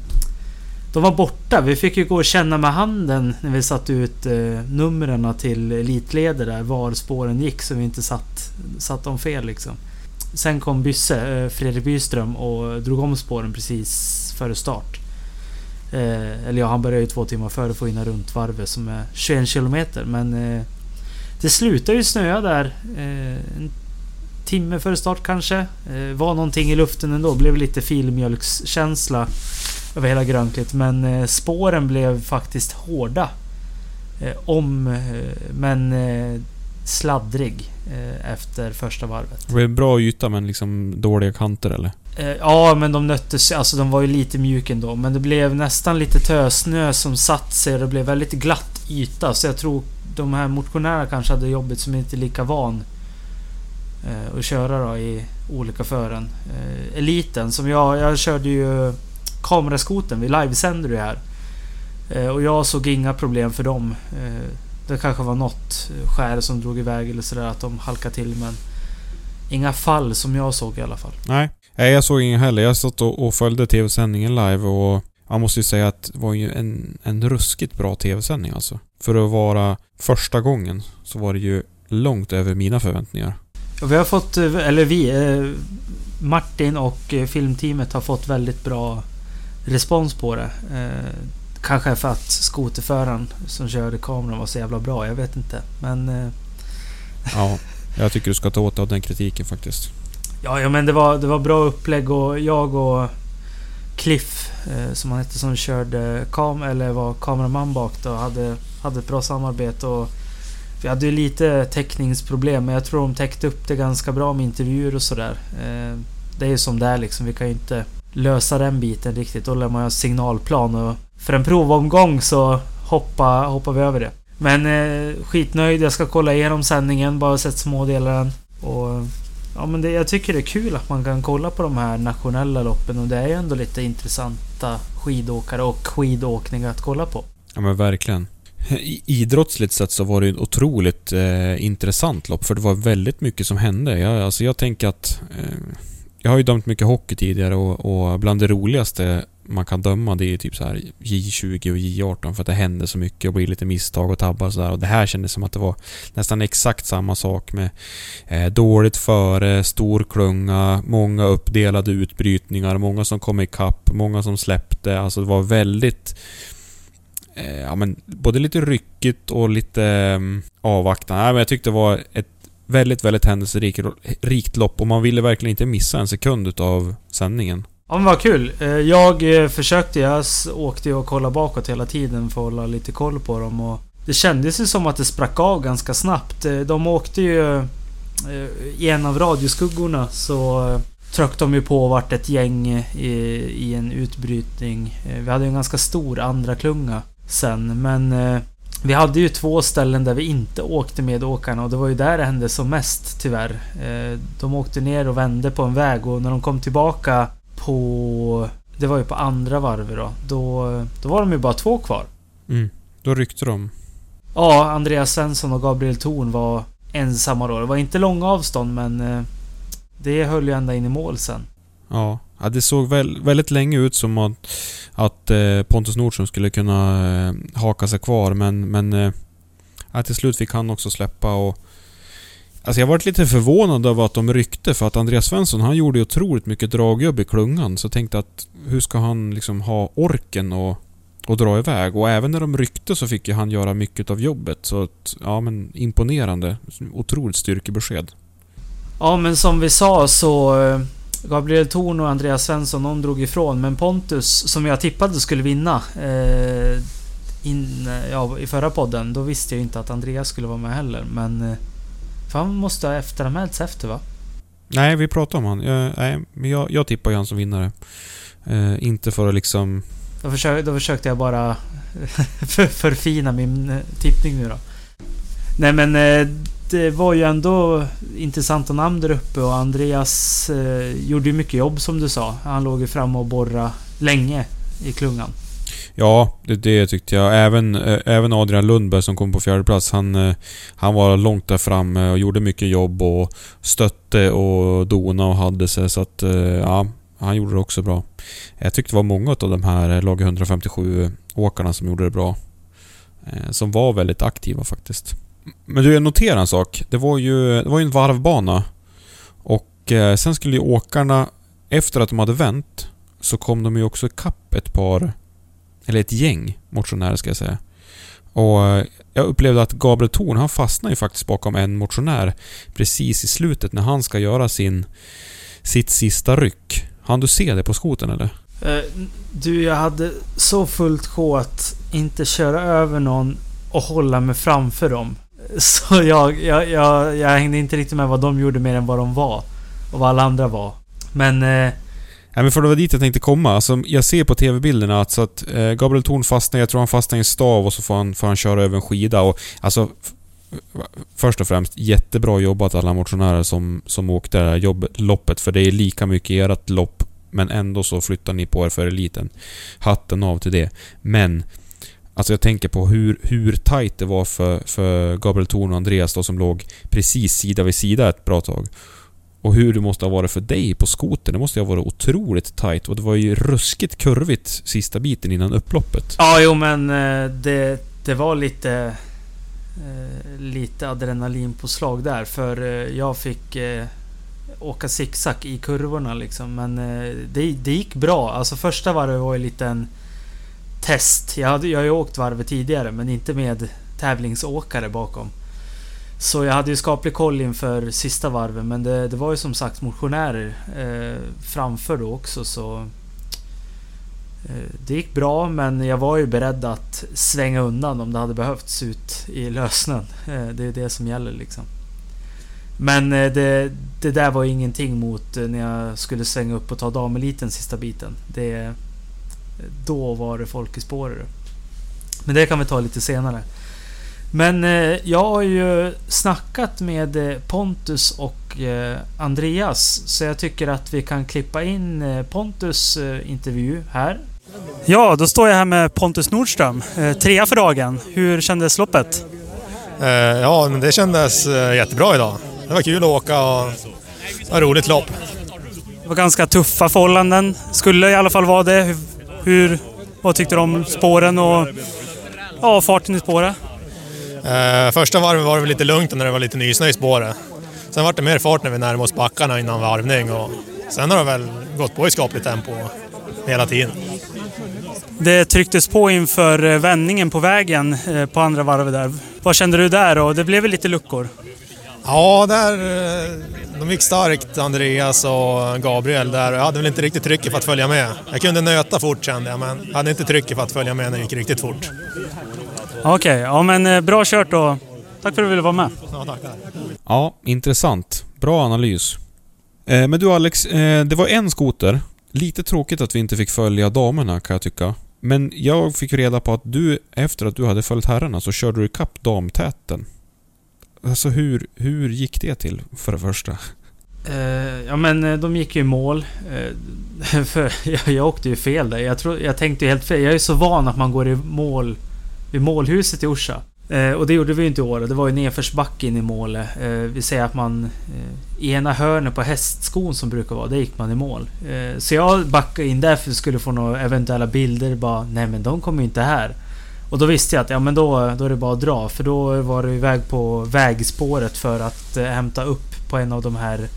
de var borta. Vi fick ju gå och känna med handen när vi satte ut eh, numren till elitleder där. Var spåren gick så vi inte satt, satt dem fel liksom. Sen kom Bysse, Fredrik Byström och drog om spåren precis före start. Eh, eller ja, han började ju två timmar före få in runt varvet som är 21 kilometer. Men eh, det slutade ju snöa där. Eh, en timme före start kanske. Eh, var någonting i luften ändå. Blev lite filmjölkskänsla över hela Grönklitt. Men eh, spåren blev faktiskt hårda. Eh, om, eh, men eh, sladdrig eh, efter första varvet. Det blev bra yta men liksom dåliga kanter eller? Eh, ja, men de nöttes Alltså de var ju lite mjuka ändå. Men det blev nästan lite tösnö som satt sig och det blev väldigt glatt yta. Så jag tror de här motionärerna kanske hade jobbet som inte är lika van eh, att köra då i olika fören. Eh, eliten som jag, jag körde ju kameraskoten. Vi livesänder ju här. Eh, och jag såg inga problem för dem. Eh, det kanske var något skär som drog iväg eller sådär att de halkade till men Inga fall som jag såg i alla fall. Nej. Nej, jag såg ingen heller. Jag satt och, och följde tv-sändningen live och jag måste ju säga att det var ju en, en ruskigt bra tv-sändning alltså. För att vara första gången så var det ju långt över mina förväntningar. Vi har fått, eh, eller vi, eh, Martin och eh, filmteamet har fått väldigt bra respons på det. Kanske för att skoterföraren som körde kameran var så jävla bra, jag vet inte. Men... Ja, jag tycker du ska ta åt dig av den kritiken faktiskt. Ja, ja men det var, det var bra upplägg och jag och Cliff, eh, som han hette, som körde kam eller var kameraman bak då, hade, hade ett bra samarbete. Och vi hade ju lite täckningsproblem, men jag tror de täckte upp det ganska bra med intervjuer och sådär. Eh, det är ju som det är liksom, vi kan ju inte lösa den biten riktigt. Då lär man ha signalplan och för en provomgång så hoppa, hoppar vi över det. Men eh, skitnöjd, jag ska kolla igenom sändningen, bara sett små delar än. Och Ja men det, jag tycker det är kul att man kan kolla på de här nationella loppen och det är ju ändå lite intressanta skidåkare och skidåkning att kolla på. Ja men verkligen. Idrottsligt sett så var det ett otroligt eh, intressant lopp för det var väldigt mycket som hände. Jag, alltså jag tänker att... Eh, jag har ju dömt mycket hockey tidigare och, och bland det roligaste man kan döma det är typ så här J20 och J18 för att det händer så mycket och blir lite misstag och tabbar och sådär. Och det här kändes som att det var nästan exakt samma sak med eh, dåligt före, stor klunga, många uppdelade utbrytningar, många som kom ikapp, många som släppte. Alltså det var väldigt eh, ja, men både lite ryckigt och lite eh, avvaktande. Nej men jag tyckte det var ett väldigt, väldigt händelserikt lopp och man ville verkligen inte missa en sekund utav sändningen. Ja men vad kul. Eh, jag eh, försökte, jag åkte ju och kollade bakåt hela tiden för att hålla lite koll på dem och Det kändes ju som att det sprack av ganska snabbt. Eh, de åkte ju i en av radioskuggorna så tryckte de ju på vart ett gäng i, i en utbrytning. Vi hade ju en ganska stor andra klunga sen men vi hade ju två ställen där vi inte åkte med åkarna och det var ju där det hände som mest tyvärr. De åkte ner och vände på en väg och när de kom tillbaka på... Det var ju på andra varvet då. Då, då var de ju bara två kvar. Mm. Då ryckte de. Ja, Andreas Svensson och Gabriel Thorn var ensamma då. Det var inte långa avstånd men... Eh, det höll ju ända in i mål sen. Ja. ja det såg väl, väldigt länge ut som att, att eh, Pontus Nordström skulle kunna eh, haka sig kvar men... men eh, till slut fick han också släppa och... Alltså jag varit lite förvånad över att de ryckte för att Andreas Svensson han gjorde ju otroligt mycket dragjobb i klungan. Så jag tänkte att hur ska han liksom ha orken och, och dra iväg? Och även när de ryckte så fick ju han göra mycket av jobbet. Så att, ja men imponerande. Otroligt styrkebesked. Ja men som vi sa så eh, Gabriel Thorn och Andreas Svensson de drog ifrån men Pontus som jag tippade skulle vinna eh, in, eh, ja, i förra podden. Då visste jag inte att Andreas skulle vara med heller men eh, för han måste ha efteranmälts efter va? Nej, vi pratade om han. Jag, nej, men jag, jag tippar ju han som vinnare. Eh, inte för att liksom... Då, försök, då försökte jag bara för, förfina min eh, tippning nu då. Nej men eh, det var ju ändå intressanta namn där uppe och Andreas eh, gjorde ju mycket jobb som du sa. Han låg ju framme och borra länge i klungan. Ja, det, det tyckte jag. Även, eh, även Adrian Lundberg som kom på fjärde plats han, eh, han var långt där framme eh, och gjorde mycket jobb och stötte och dona och hade sig. Så att, ja. Han gjorde det också bra. Jag tyckte det var många av de här lag 157-åkarna som gjorde det bra. Som var väldigt aktiva faktiskt. Men du, jag noterar en sak. Det var ju, det var ju en varvbana. Och sen skulle ju åkarna, efter att de hade vänt, så kom de ju också ikapp ett par, eller ett gäng motionärer ska jag säga. Och eh, jag upplevde att Gabriel Thorn, han fastnade ju faktiskt bakom en motionär precis i slutet när han ska göra sin, sitt sista ryck. Han du se det på skoten eller? Eh, du, jag hade så fullt sjå att inte köra över någon och hålla mig framför dem. Så jag, jag, jag, jag hängde inte riktigt med vad de gjorde mer än vad de var. Och vad alla andra var. Men... Eh, Nej men för det var dit jag tänkte komma. Alltså, jag ser på TV-bilderna att, så att eh, Gabriel Thorn fastnar, jag tror han fastnar i en stav och så får han, får han köra över en skida och alltså... Först och främst, jättebra jobbat alla motionärer som, som åkte det här jobb, loppet för det är lika mycket ert lopp men ändå så flyttar ni på er för eliten. Hatten av till det. Men Alltså jag tänker på hur, hur tight det var för, för Gabriel Thorn och Andreas då som låg precis sida vid sida ett bra tag. Och hur det måste ha varit för dig på skoten. Det måste ju ha varit otroligt tight och det var ju ruskigt kurvigt sista biten innan upploppet. ja, jo men eh, det, det var lite... Eh, lite adrenalinpåslag där. För eh, jag fick åka zigzag i kurvorna liksom. Men det, det gick bra. Alltså första varvet var ju lite en test. Jag, hade, jag har ju åkt varvet tidigare men inte med tävlingsåkare bakom. Så jag hade ju skaplig koll inför sista varven men det, det var ju som sagt motionärer eh, framför då också så... Eh, det gick bra men jag var ju beredd att svänga undan om det hade behövts ut i lösnen. Eh, det är det som gäller liksom. Men eh, det, det där var ingenting mot eh, när jag skulle svänga upp och ta dameliten sista biten. Det, då var det folk i spåret. Men det kan vi ta lite senare. Men eh, jag har ju snackat med eh, Pontus och eh, Andreas. Så jag tycker att vi kan klippa in eh, Pontus eh, intervju här. Ja, då står jag här med Pontus Nordström. Eh, trea för dagen. Hur kändes loppet? Eh, Ja, men det kändes eh, jättebra idag. Det var kul att åka och det var ett roligt lopp. Det var ganska tuffa förhållanden. Skulle i alla fall vara det. Hur, hur, vad tyckte du om spåren och ja, farten i spåret? Eh, Första varvet var det lite lugnt när det var lite nysnö i spåret. Sen var det mer fart när vi närmade oss backarna innan varvning och sen har det väl gått på i skapligt tempo hela tiden. Det trycktes på inför eh, vändningen på vägen eh, på andra varvet där. Vad kände du där? Och det blev väl lite luckor? Ja, där, eh, de gick starkt, Andreas och Gabriel där. Jag hade väl inte riktigt trycket för att följa med. Jag kunde nöta fort kände jag, men hade inte trycket för att följa med när det gick riktigt fort. Okej, ja men eh, bra kört och tack för att du ville vara med. Ja, tackar. Ja, intressant. Bra analys. Eh, men du Alex, eh, det var en skoter. Lite tråkigt att vi inte fick följa damerna kan jag tycka. Men jag fick reda på att du, efter att du hade följt herrarna, så körde du ikapp damtäten. Alltså hur, hur gick det till, för det första? Eh, ja men de gick ju i mål. För jag, jag åkte ju fel där. Jag, tror, jag tänkte ju helt fel. Jag är så van att man går i mål vid målhuset i Orsa. Eh, och det gjorde vi ju inte i år. Det var ju nedförsbacke in i målet. Eh, vi säger att man... Eh, I ena hörnet på hästskon som brukar vara, där gick man i mål. Eh, så jag backade in där för att skulle få några eventuella bilder. Bara, nej men de kommer ju inte här. Och då visste jag att ja men då, då är det bara att dra. För då var det iväg på vägspåret för att eh, hämta upp på en av de här...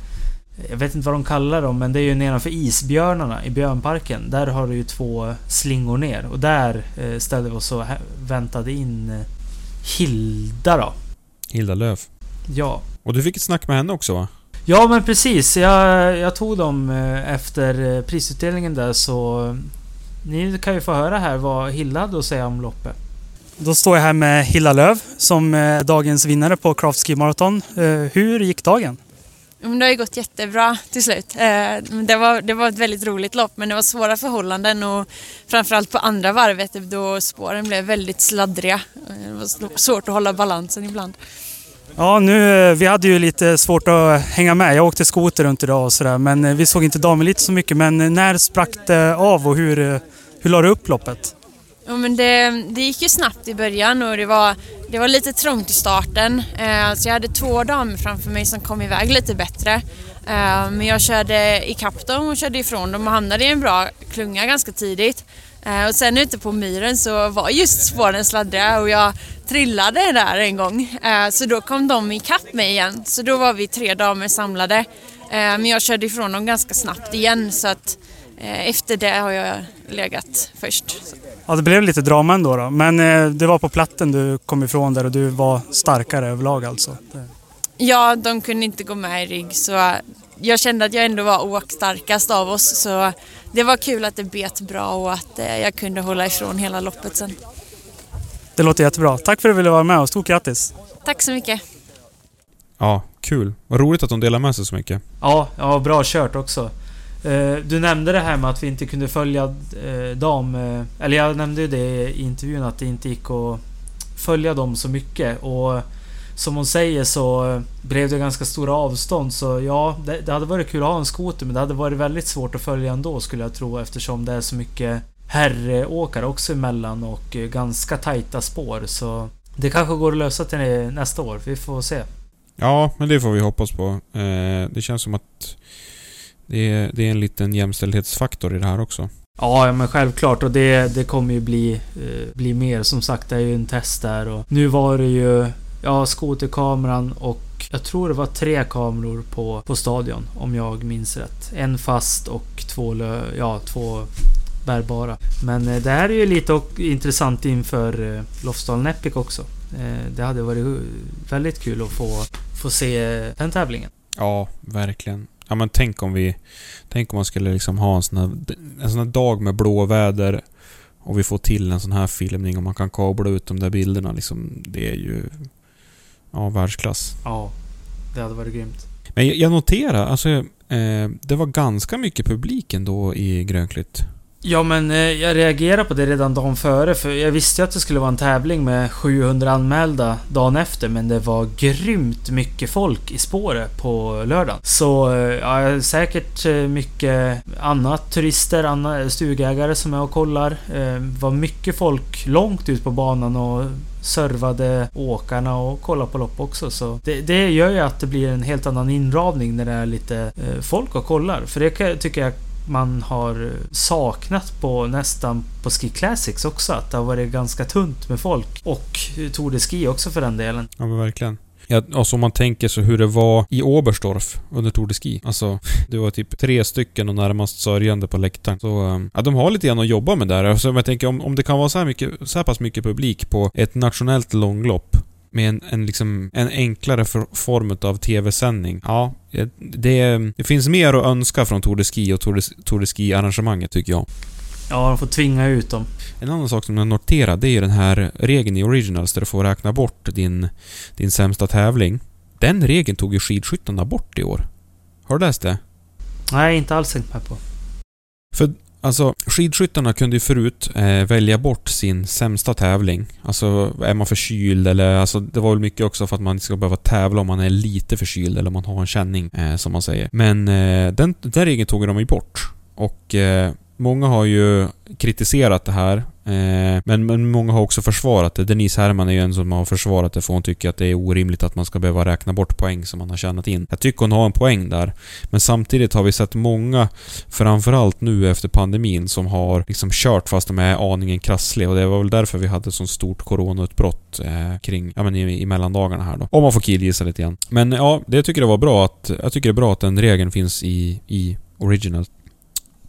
Jag vet inte vad de kallar dem, men det är ju nedanför isbjörnarna i björnparken. Där har du ju två slingor ner. Och där eh, ställde vi oss och väntade in eh, Hilda då. Hilda Löf. Ja. Och du fick ett snack med henne också va? Ja men precis. Jag, jag tog dem eh, efter prisutdelningen där så... Ni kan ju få höra här vad Hilda hade att säga om loppet. Då står jag här med Hilla Löv som är dagens vinnare på Craft Ski Marathon. Hur gick dagen? Men det har ju gått jättebra till slut. Eh, det var, det var ett väldigt roligt lopp men det var svåra förhållanden och framförallt på andra varvet då spåren blev väldigt sladdriga. Eh, det var svårt att hålla balansen ibland. Ja, nu, eh, vi hade ju lite svårt att hänga med. Jag åkte skoter runt idag och sådär, men vi såg inte damelit så mycket. Men när sprack det av och hur, hur la du upp loppet? Ja, men det, det gick ju snabbt i början och det var, det var lite trångt i starten. Eh, så jag hade två damer framför mig som kom iväg lite bättre. Eh, Men jag körde ikapp dem och körde ifrån dem och hamnade i en bra klunga ganska tidigt. Eh, Och sen ute på myren så var just spåren sladdriga och jag trillade där en gång. Eh, så då kom de ikapp mig igen. Så då var vi tre damer samlade. Eh, men jag körde ifrån dem ganska snabbt igen så att efter det har jag legat först. Ja, det blev lite drama ändå då. Men eh, det var på platten du kom ifrån där och du var starkare överlag alltså. Ja, de kunde inte gå med i rygg så jag kände att jag ändå var åkstarkast av oss så det var kul att det bet bra och att eh, jag kunde hålla ifrån hela loppet sen. Det låter jättebra. Tack för att du ville vara med och stort grattis! Tack så mycket. Ja, kul. Vad roligt att de delar med sig så mycket. Ja, ja bra kört också. Eh, du nämnde det här med att vi inte kunde följa eh, dam... Eh, eller jag nämnde ju det i intervjun att det inte gick att följa dem så mycket. Och som hon säger så blev det ganska stora avstånd. Så ja, det, det hade varit kul att ha en skoter men det hade varit väldigt svårt att följa ändå skulle jag tro eftersom det är så mycket herråkare också emellan och ganska tajta spår. Så det kanske går att lösa till nästa år. Vi får se. Ja, men det får vi hoppas på. Det känns som att det är, det är en liten jämställdhetsfaktor i det här också. Ja, men självklart. Och det, det kommer ju bli, eh, bli mer. Som sagt, det är ju en test där. Och nu var det ju ja, skoterkameran och jag tror det var tre kameror på, på stadion. Om jag minns rätt. En fast och två, ja, två bärbara. Men eh, det här är ju lite och, intressant inför eh, Lofsdalen Epic också. Eh, det hade varit väldigt kul att få, få se den tävlingen. Ja, verkligen. Ja men tänk om vi... Tänk om man skulle liksom ha en sån här, en sån här dag med blåväder och vi får till en sån här filmning och man kan kabla ut de där bilderna liksom. Det är ju... Ja, världsklass. Ja, det hade varit grymt. Men jag, jag noterar, alltså... Eh, det var ganska mycket publik ändå i Grönklitt. Ja men eh, jag reagerade på det redan dagen före för jag visste ju att det skulle vara en tävling med 700 anmälda dagen efter men det var grymt mycket folk i spåret på lördagen. Så eh, ja, säkert eh, mycket annat turister, andra stugägare som är och kollar. Det var mycket folk långt ut på banan och servade åkarna och kollade på lopp också. Så det, det gör ju att det blir en helt annan inramning när det är lite folk och kollar. För det tycker jag man har saknat på nästan på Ski Classics också. Att det har varit ganska tunt med folk. Och Tour de Ski också för den delen. Ja men verkligen. Ja, alltså om man tänker så hur det var i Oberstdorf under Tour de Ski. Alltså, det var typ tre stycken och närmast sörjande på läktaren. Så, ehm, ja, de har lite grann att jobba med där. Alltså, jag tänker om, om det kan vara så här, mycket, så här pass mycket publik på ett nationellt långlopp med en, en, liksom, en enklare for, form av TV-sändning. Ja, det, det finns mer att önska från Tour de Ski och Tour de, Ski-arrangemanget tycker jag. Ja, de får tvinga ut dem. En annan sak som jag noterat, det är ju den här regeln i Originals där du får räkna bort din, din sämsta tävling. Den regeln tog ju skidskyttarna bort i år. Har du läst det? Nej, inte alls tänkt med på. För alltså, skidskyttarna kunde ju förut eh, välja bort sin sämsta tävling. Alltså, är man förkyld eller... Alltså, det var väl mycket också för att man inte ska behöva tävla om man är lite förkyld eller om man har en känning, eh, som man säger. Men eh, den, den regeln tog de ju bort. Och eh, många har ju kritiserat det här. Eh, men, men många har också försvarat det. Denise Herrman är ju en som har försvarat det för hon tycker att det är orimligt att man ska behöva räkna bort poäng som man har tjänat in. Jag tycker hon har en poäng där. Men samtidigt har vi sett många, framförallt nu efter pandemin, som har liksom kört fast de är aningen krassliga och det var väl därför vi hade så stort coronautbrott eh, kring, ja men i, i mellandagarna här då. Om man får killgissa lite grann. Men ja, det jag tycker det var bra att, jag tycker det är bra att den regeln finns i, i Original.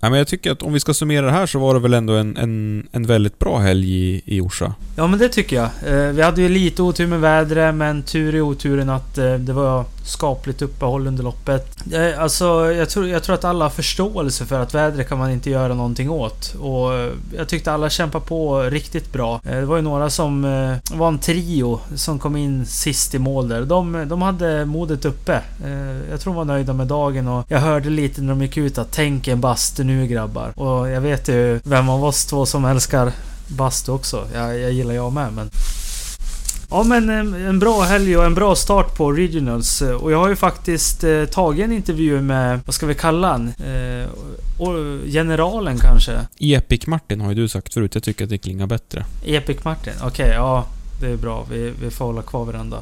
Ja, men jag tycker att om vi ska summera det här så var det väl ändå en, en, en väldigt bra helg i, i Orsa. Ja men det tycker jag. Eh, vi hade ju lite otur med vädret men tur i oturen att eh, det var skapligt uppehåll under loppet. Eh, alltså jag tror, jag tror att alla har förståelse för att vädret kan man inte göra någonting åt. Och eh, jag tyckte alla kämpade på riktigt bra. Eh, det var ju några som var en trio som kom in sist i mål där. De, de hade modet uppe. Jag tror de var nöjda med dagen och jag hörde lite när de gick ut att tänk en bastu nu grabbar. Och jag vet ju vem av oss två som älskar bastu också. Jag, jag gillar jag med men... Ja men en, en bra helg och en bra start på Regionals. Och jag har ju faktiskt eh, tagit en intervju med, vad ska vi kalla han? Eh, och generalen kanske? Epic-Martin har ju du sagt förut. Jag tycker att det klingar bättre. Epic Martin? Okej, ja. Det är bra. Vi, vi får hålla kvar varandra.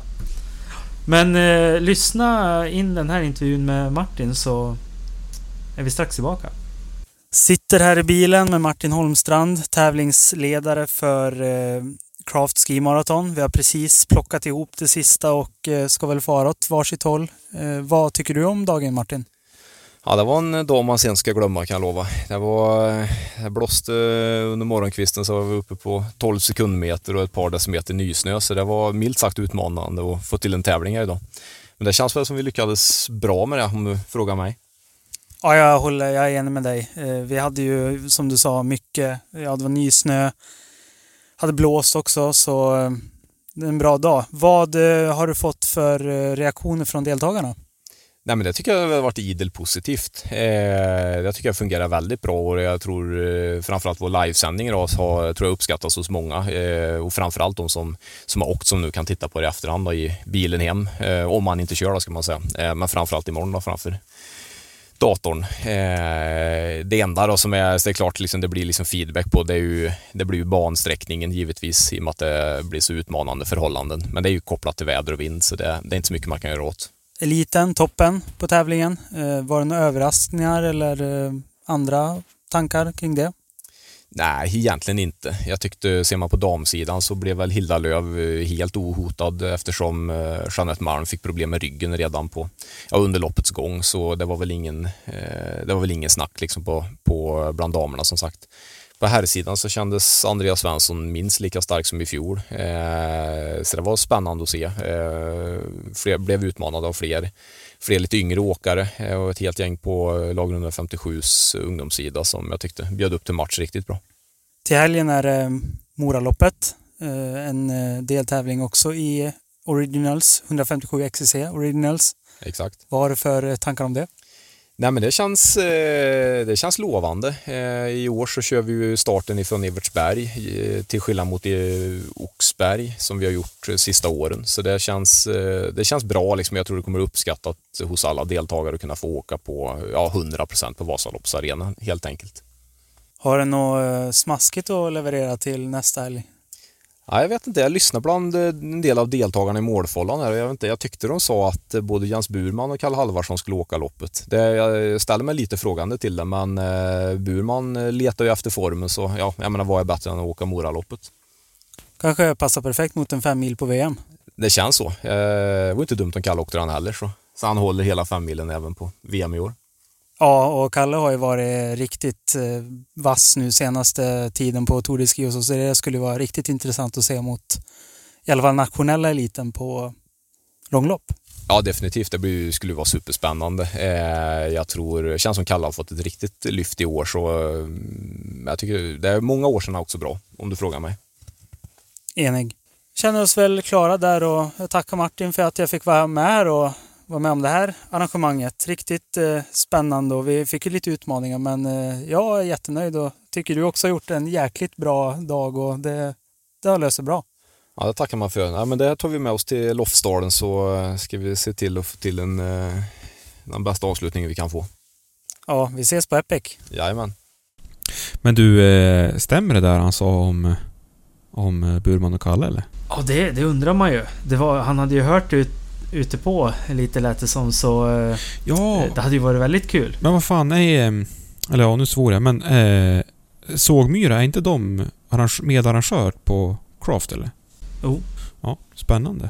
Men eh, lyssna in den här intervjun med Martin så är vi strax tillbaka. Sitter här i bilen med Martin Holmstrand, tävlingsledare för eh, Craft Ski Marathon. Vi har precis plockat ihop det sista och eh, ska väl fara åt varsitt håll. Eh, vad tycker du om dagen Martin? Ja, det var en dag man sen ska glömma kan jag lova. Det, var, det blåste under morgonkvisten så var vi uppe på 12 sekundmeter och ett par decimeter nysnö så det var milt sagt utmanande att få till en tävling här idag. Men det känns väl som vi lyckades bra med det om du frågar mig. Ja, jag håller, jag är enig med dig. Eh, vi hade ju som du sa mycket, ja det var nysnö, hade blåst också så eh, det är en bra dag. Vad eh, har du fått för eh, reaktioner från deltagarna? Nej, men det tycker jag har varit idel positivt. Eh, jag tycker det fungerar väldigt bra och jag tror eh, framförallt vår livesändning idag har, tror jag uppskattas hos många eh, och framförallt de som, som har åkt som nu kan titta på det i efterhand då, i bilen hem. Eh, om man inte kör då ska man säga. Eh, men framförallt imorgon då framför datorn. Eh, det enda då som är, så är klart liksom det blir liksom feedback på det, är ju, det blir ju bansträckningen givetvis i och med att det blir så utmanande förhållanden. Men det är ju kopplat till väder och vind så det, det är inte så mycket man kan göra åt eliten, toppen på tävlingen. Eh, var det några överraskningar eller eh, andra tankar kring det? Nej, egentligen inte. Jag tyckte, ser man på damsidan så blev väl Hilda Löv eh, helt ohotad eftersom eh, Jeanette Malm fick problem med ryggen redan på, ja, under loppets gång. Så det var väl ingen, eh, det var väl ingen snack liksom på, på bland damerna som sagt. På herrsidan så kändes Andreas Svensson minst lika stark som i fjol. Så det var spännande att se. Eh, fler, blev utmanade av fler, fler lite yngre åkare eh, och ett helt gäng på lag 157s ungdomssida som jag tyckte bjöd upp till match riktigt bra. Till helgen är det Moraloppet, eh, en eh, deltävling också i Originals, 157 XCC Originals. Exakt. Vad har du för tankar om det? Nej, men det känns, eh, det känns lovande. Eh, I år så kör vi ju starten ifrån Evertsberg eh, till skillnad mot Oxberg som vi har gjort sista åren. Så det känns, det känns bra. Liksom. Jag tror det kommer uppskattat hos alla deltagare att kunna få åka på ja, 100% på Vasaloppsarenan helt enkelt. Har du något smaskigt att leverera till nästa helg? Ja, jag vet inte, jag lyssnade bland eh, en del av deltagarna i målfållan här och jag, vet inte, jag tyckte de sa att eh, både Jens Burman och Kalle Halvarsson skulle åka loppet. Det, jag ställer mig lite frågande till det men eh, Burman letar ju efter formen så ja, jag menar vad är bättre än att åka Moraloppet? Kanske passar perfekt mot en fem mil på VM? Det känns så. Det var inte dumt om Kalle åkte den heller så. Så han håller hela fem milen även på VM i år. Ja, och Kalle har ju varit riktigt eh, vass nu senaste tiden på Tour de Ski och så, så det skulle vara riktigt intressant att se mot i alla fall nationella eliten på långlopp. Ja, definitivt. Det blir, skulle vara superspännande. Eh, jag tror, det känns som Kalle har fått ett riktigt lyft i år så eh, jag tycker det är många år sedan också bra, om du frågar mig. Enig. Känner oss väl klara där och jag tackar Martin för att jag fick vara med här och vara med om det här arrangemanget. Riktigt eh, spännande och vi fick ju lite utmaningar men eh, jag är jättenöjd och tycker du också har gjort en jäkligt bra dag och det, det har löst sig bra. Ja, det tackar man för. Ja, men det tar vi med oss till Lofsdalen så eh, ska vi se till att få till en, eh, den bästa avslutningen vi kan få. Ja, vi ses på Epic. Jajamän. Men du, eh, stämmer det där han sa om, om Burman och Kalle eller? Ja, det, det undrar man ju. Det var, han hade ju hört ut ute på lite lät det som så... Eh, ja. Det hade ju varit väldigt kul. Men vad fan är... Eh, eller ja, nu svor jag men... Eh, Sågmyra, är inte de medarrangör på Craft eller? Jo. Oh. Ja, spännande.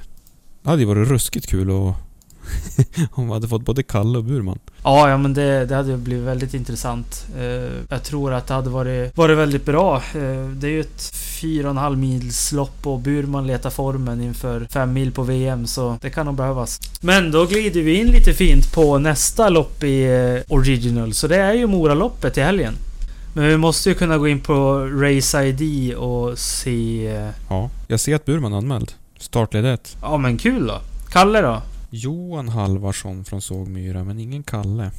Det hade ju varit ruskigt kul att Om vi hade fått både Kalle och Burman. Ja, ja men det, det hade blivit väldigt intressant. Eh, jag tror att det hade varit, varit väldigt bra. Eh, det är ju ett 4,5 mils lopp och Burman letar formen inför 5 mil på VM så det kan nog behövas. Men då glider vi in lite fint på nästa lopp i eh, Original. Så det är ju Moraloppet i helgen. Men vi måste ju kunna gå in på Race ID och se... Ja, jag ser att Burman är anmäld. Startled 1. Ja men kul då. Kalle då? Johan Halvarsson från Sågmyra, men ingen Kalle.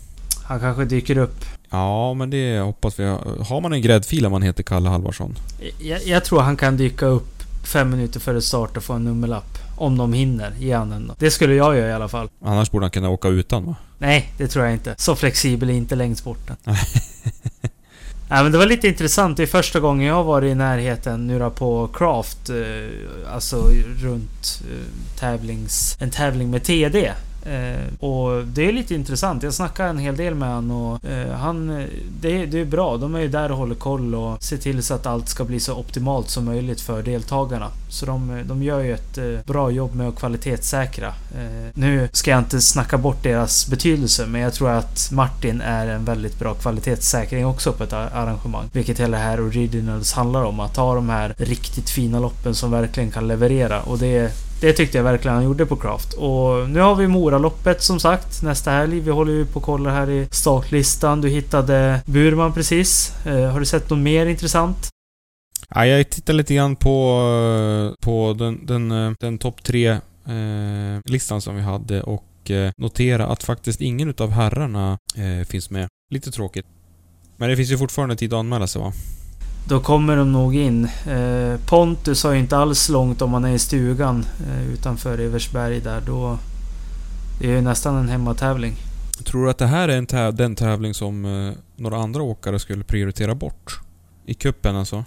Han kanske dyker upp. Ja, men det hoppas vi. Har man en gräddfil om man heter Kalle Halvarsson? Jag, jag, tror han kan dyka upp fem minuter före start och få en nummerlapp. Om de hinner ge han den då. Det skulle jag göra i alla fall. Annars borde han kunna åka utan va? Nej, det tror jag inte. Så flexibel är inte längdsporten. Ja, men det var lite intressant. Det är första gången jag har varit i närheten nu då på Craft. Eh, alltså runt eh, tävlings... En tävling med TD. Eh, och det är lite intressant. Jag snackade en hel del med han och eh, han... Det, det är bra. De är ju där och håller koll och ser till så att allt ska bli så optimalt som möjligt för deltagarna. Så de, de gör ju ett eh, bra jobb med att kvalitetssäkra. Eh, nu ska jag inte snacka bort deras betydelse men jag tror att Martin är en väldigt bra kvalitetssäkring också på ett arrangemang. Vilket hela det här Originals handlar om. Att ta de här riktigt fina loppen som verkligen kan leverera. Och det det tyckte jag verkligen han gjorde på Craft. Och nu har vi Moraloppet som sagt nästa helg. Vi håller ju på och kollar här i startlistan. Du hittade Burman precis. Eh, har du sett något mer intressant? Ja, jag tittar lite grann på, eh, på den, den, eh, den topp tre eh, listan som vi hade och eh, notera att faktiskt ingen utav herrarna eh, finns med. Lite tråkigt. Men det finns ju fortfarande tid att anmäla sig va? Då kommer de nog in. Eh, Pontus har ju inte alls långt om man är i stugan eh, utanför Eversberg där. Då, det är ju nästan en hemmatävling. Tror du att det här är täv den tävling som eh, några andra åkare skulle prioritera bort? I kuppen alltså?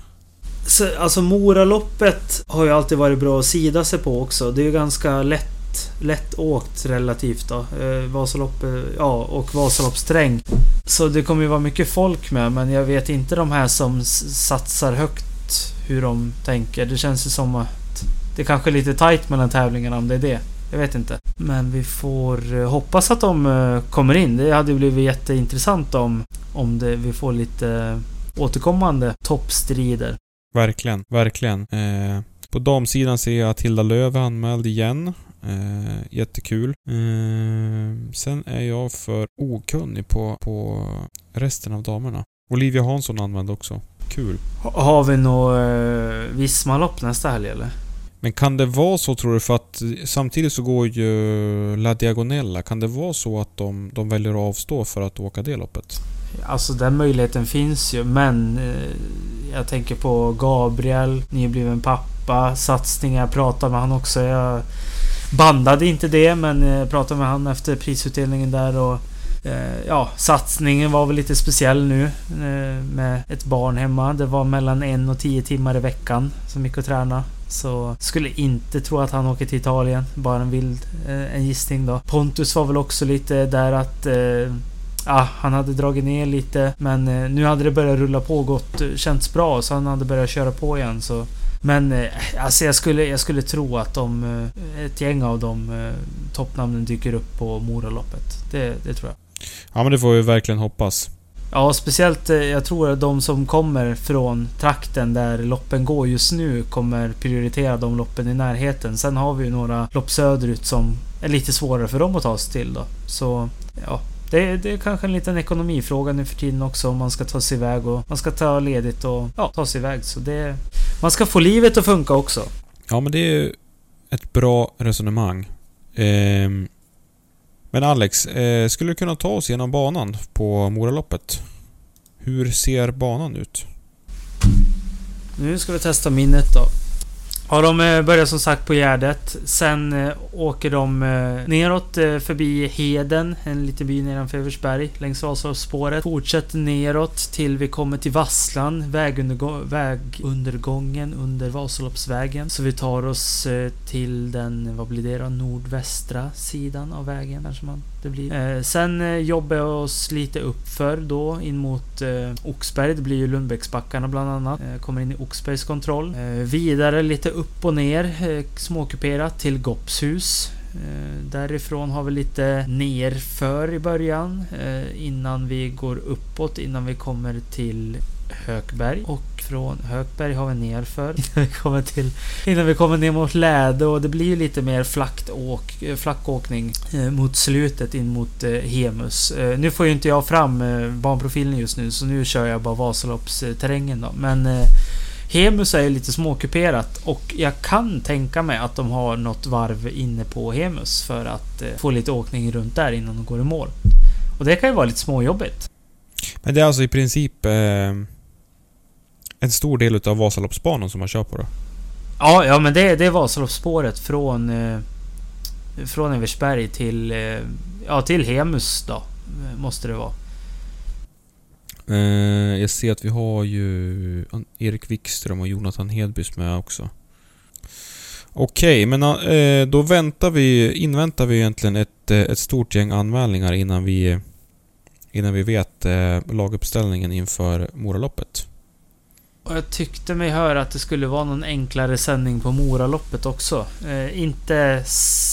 Så, alltså Moraloppet har ju alltid varit bra att sida sig på också. Det är ju ganska lätt lätt åkt relativt då. Eh, Vasalopp, eh, ja och Vasaloppsträng. Så det kommer ju vara mycket folk med men jag vet inte de här som satsar högt hur de tänker. Det känns ju som att det kanske är lite tight mellan tävlingarna om det är det. Jag vet inte. Men vi får eh, hoppas att de eh, kommer in. Det hade blivit jätteintressant om, om det, vi får lite återkommande toppstrider. Verkligen, verkligen. Eh, på damsidan ser jag att Hilda Löv är anmäld igen. Eh, jättekul. Eh, sen är jag för okunnig på, på resten av damerna. Olivia Hansson använde också. Kul. Har vi något eh, Vismalopp nästa helg eller? Men kan det vara så tror du? För att samtidigt så går ju La Diagonella. Kan det vara så att de, de väljer att avstå för att åka det loppet? Alltså den möjligheten finns ju men eh, jag tänker på Gabriel, nybliven pappa, satsningar, pratar med han också. Jag bandade inte det men eh, pratade med han efter prisutdelningen där och eh, Ja, satsningen var väl lite speciell nu eh, med ett barn hemma. Det var mellan en och tio timmar i veckan som gick att träna. Så skulle inte tro att han åker till Italien. Bara en vild eh, en gissning då. Pontus var väl också lite där att eh, Ja, han hade dragit ner lite men eh, nu hade det börjat rulla på och gått, känts bra så han hade börjat köra på igen så men eh, alltså jag skulle, jag skulle tro att de, eh, ett gäng av de eh, toppnamnen dyker upp på Moraloppet. Det, det tror jag. Ja men det får vi verkligen hoppas. Ja, speciellt jag tror att de som kommer från trakten där loppen går just nu kommer prioritera de loppen i närheten. Sen har vi ju några lopp söderut som är lite svårare för dem att ta sig till då. Så ja, det, det är kanske en liten ekonomifråga nu för tiden också om man ska ta sig iväg och man ska ta ledigt och ja, ta sig iväg. Så det... Man ska få livet att funka också. Ja, men det är ett bra resonemang. Eh, men Alex, eh, skulle du kunna ta oss genom banan på Moraloppet? Hur ser banan ut? Nu ska vi testa minnet då. Ja, de eh, börjar som sagt på Gärdet. Sen eh, åker de eh, neråt förbi Heden, en liten by nedanför Eversberg, längs Vasaloppsspåret. Fortsätter neråt till vi kommer till Vasslan, vägundergången under Vasaloppsvägen. Så vi tar oss till den, vad blir det då, nordvästra sidan av vägen kanske man det blir. Eh, sen eh, jobbar jag oss lite uppför då in mot eh, Oxberg. Det blir ju Lundbäcksbackarna bland annat. Kommer in i Oxbergs kontroll. Vidare lite upp och ner, eh, småkuperat till Gopshus. Eh, därifrån har vi lite nerför i början eh, innan vi går uppåt, innan vi kommer till Hökberg. Och från Hökberg har vi nerför innan vi kommer, till, innan vi kommer ner mot Läde och det blir lite mer åk, flackåkning mot slutet in mot Hemus. Nu får ju inte jag fram banprofilen just nu så nu kör jag bara Vasaloppsterrängen då. Men Hemus är ju lite småkuperat och jag kan tänka mig att de har något varv inne på Hemus för att eh, få lite åkning runt där innan de går i mål. Och det kan ju vara lite småjobbigt. Men det är alltså i princip eh, en stor del utav Vasaloppsbanan som man kör på då? Ja, ja men det, det är Vasaloppsspåret från eh, från Eversberg till, eh, ja, till Hemus då. Måste det vara. Eh, jag ser att vi har ju Erik Wikström och Jonathan Hedbys med också. Okej, men eh, då väntar vi, inväntar vi egentligen ett, eh, ett stort gäng anmälningar innan vi, innan vi vet eh, laguppställningen inför Moraloppet. Och jag tyckte mig höra att det skulle vara någon enklare sändning på Moraloppet också. Eh, inte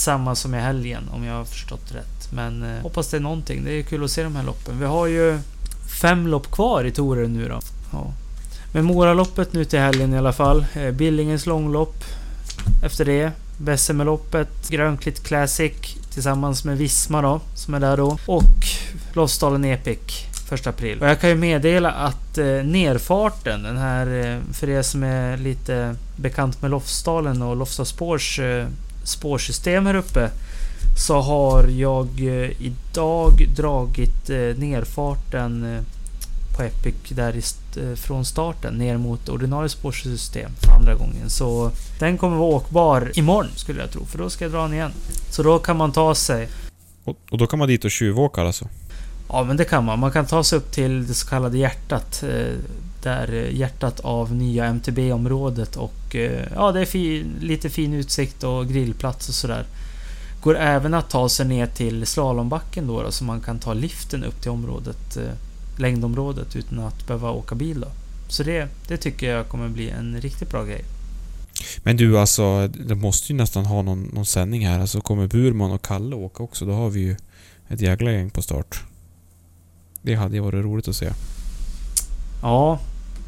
samma som i helgen om jag har förstått rätt. Men eh, hoppas det är någonting. Det är kul att se de här loppen. Vi har ju fem lopp kvar i touren nu då. Ja. Men Moraloppet nu till helgen i alla fall. Eh, Billingens långlopp. Efter det Bessemerloppet, Grönklitt Classic tillsammans med Visma då, som är där då. Och Lofsdalen Epic 1 april. Och jag kan ju meddela att eh, nerfarten, den här, eh, för er som är lite bekant med Lofsdalen och Lofsdalsspårs eh, spårsystem här uppe. Så har jag eh, idag dragit eh, nerfarten eh, på Epic där i st- eh, från starten ner mot ordinarie spårsystem för andra gången. Så den kommer vara åkbar imorgon skulle jag tro, för då ska jag dra den igen. Så då kan man ta sig Och, och då kan man dit och tjuvåka alltså? Ja, men det kan man. Man kan ta sig upp till det så kallade hjärtat. Eh, där eh, hjärtat av nya MTB-området och eh, ja, det är fin, lite fin utsikt och grillplats och sådär. Går även att ta sig ner till slalombacken då, då så man kan ta liften upp till området, längdområdet utan att behöva åka bil då. Så det, det tycker jag kommer bli en riktigt bra grej. Men du alltså, det måste ju nästan ha någon, någon sändning här. Alltså kommer Burman och Kalle åka också, då har vi ju ett jäkla gäng på start. Det hade ju varit roligt att se. Ja,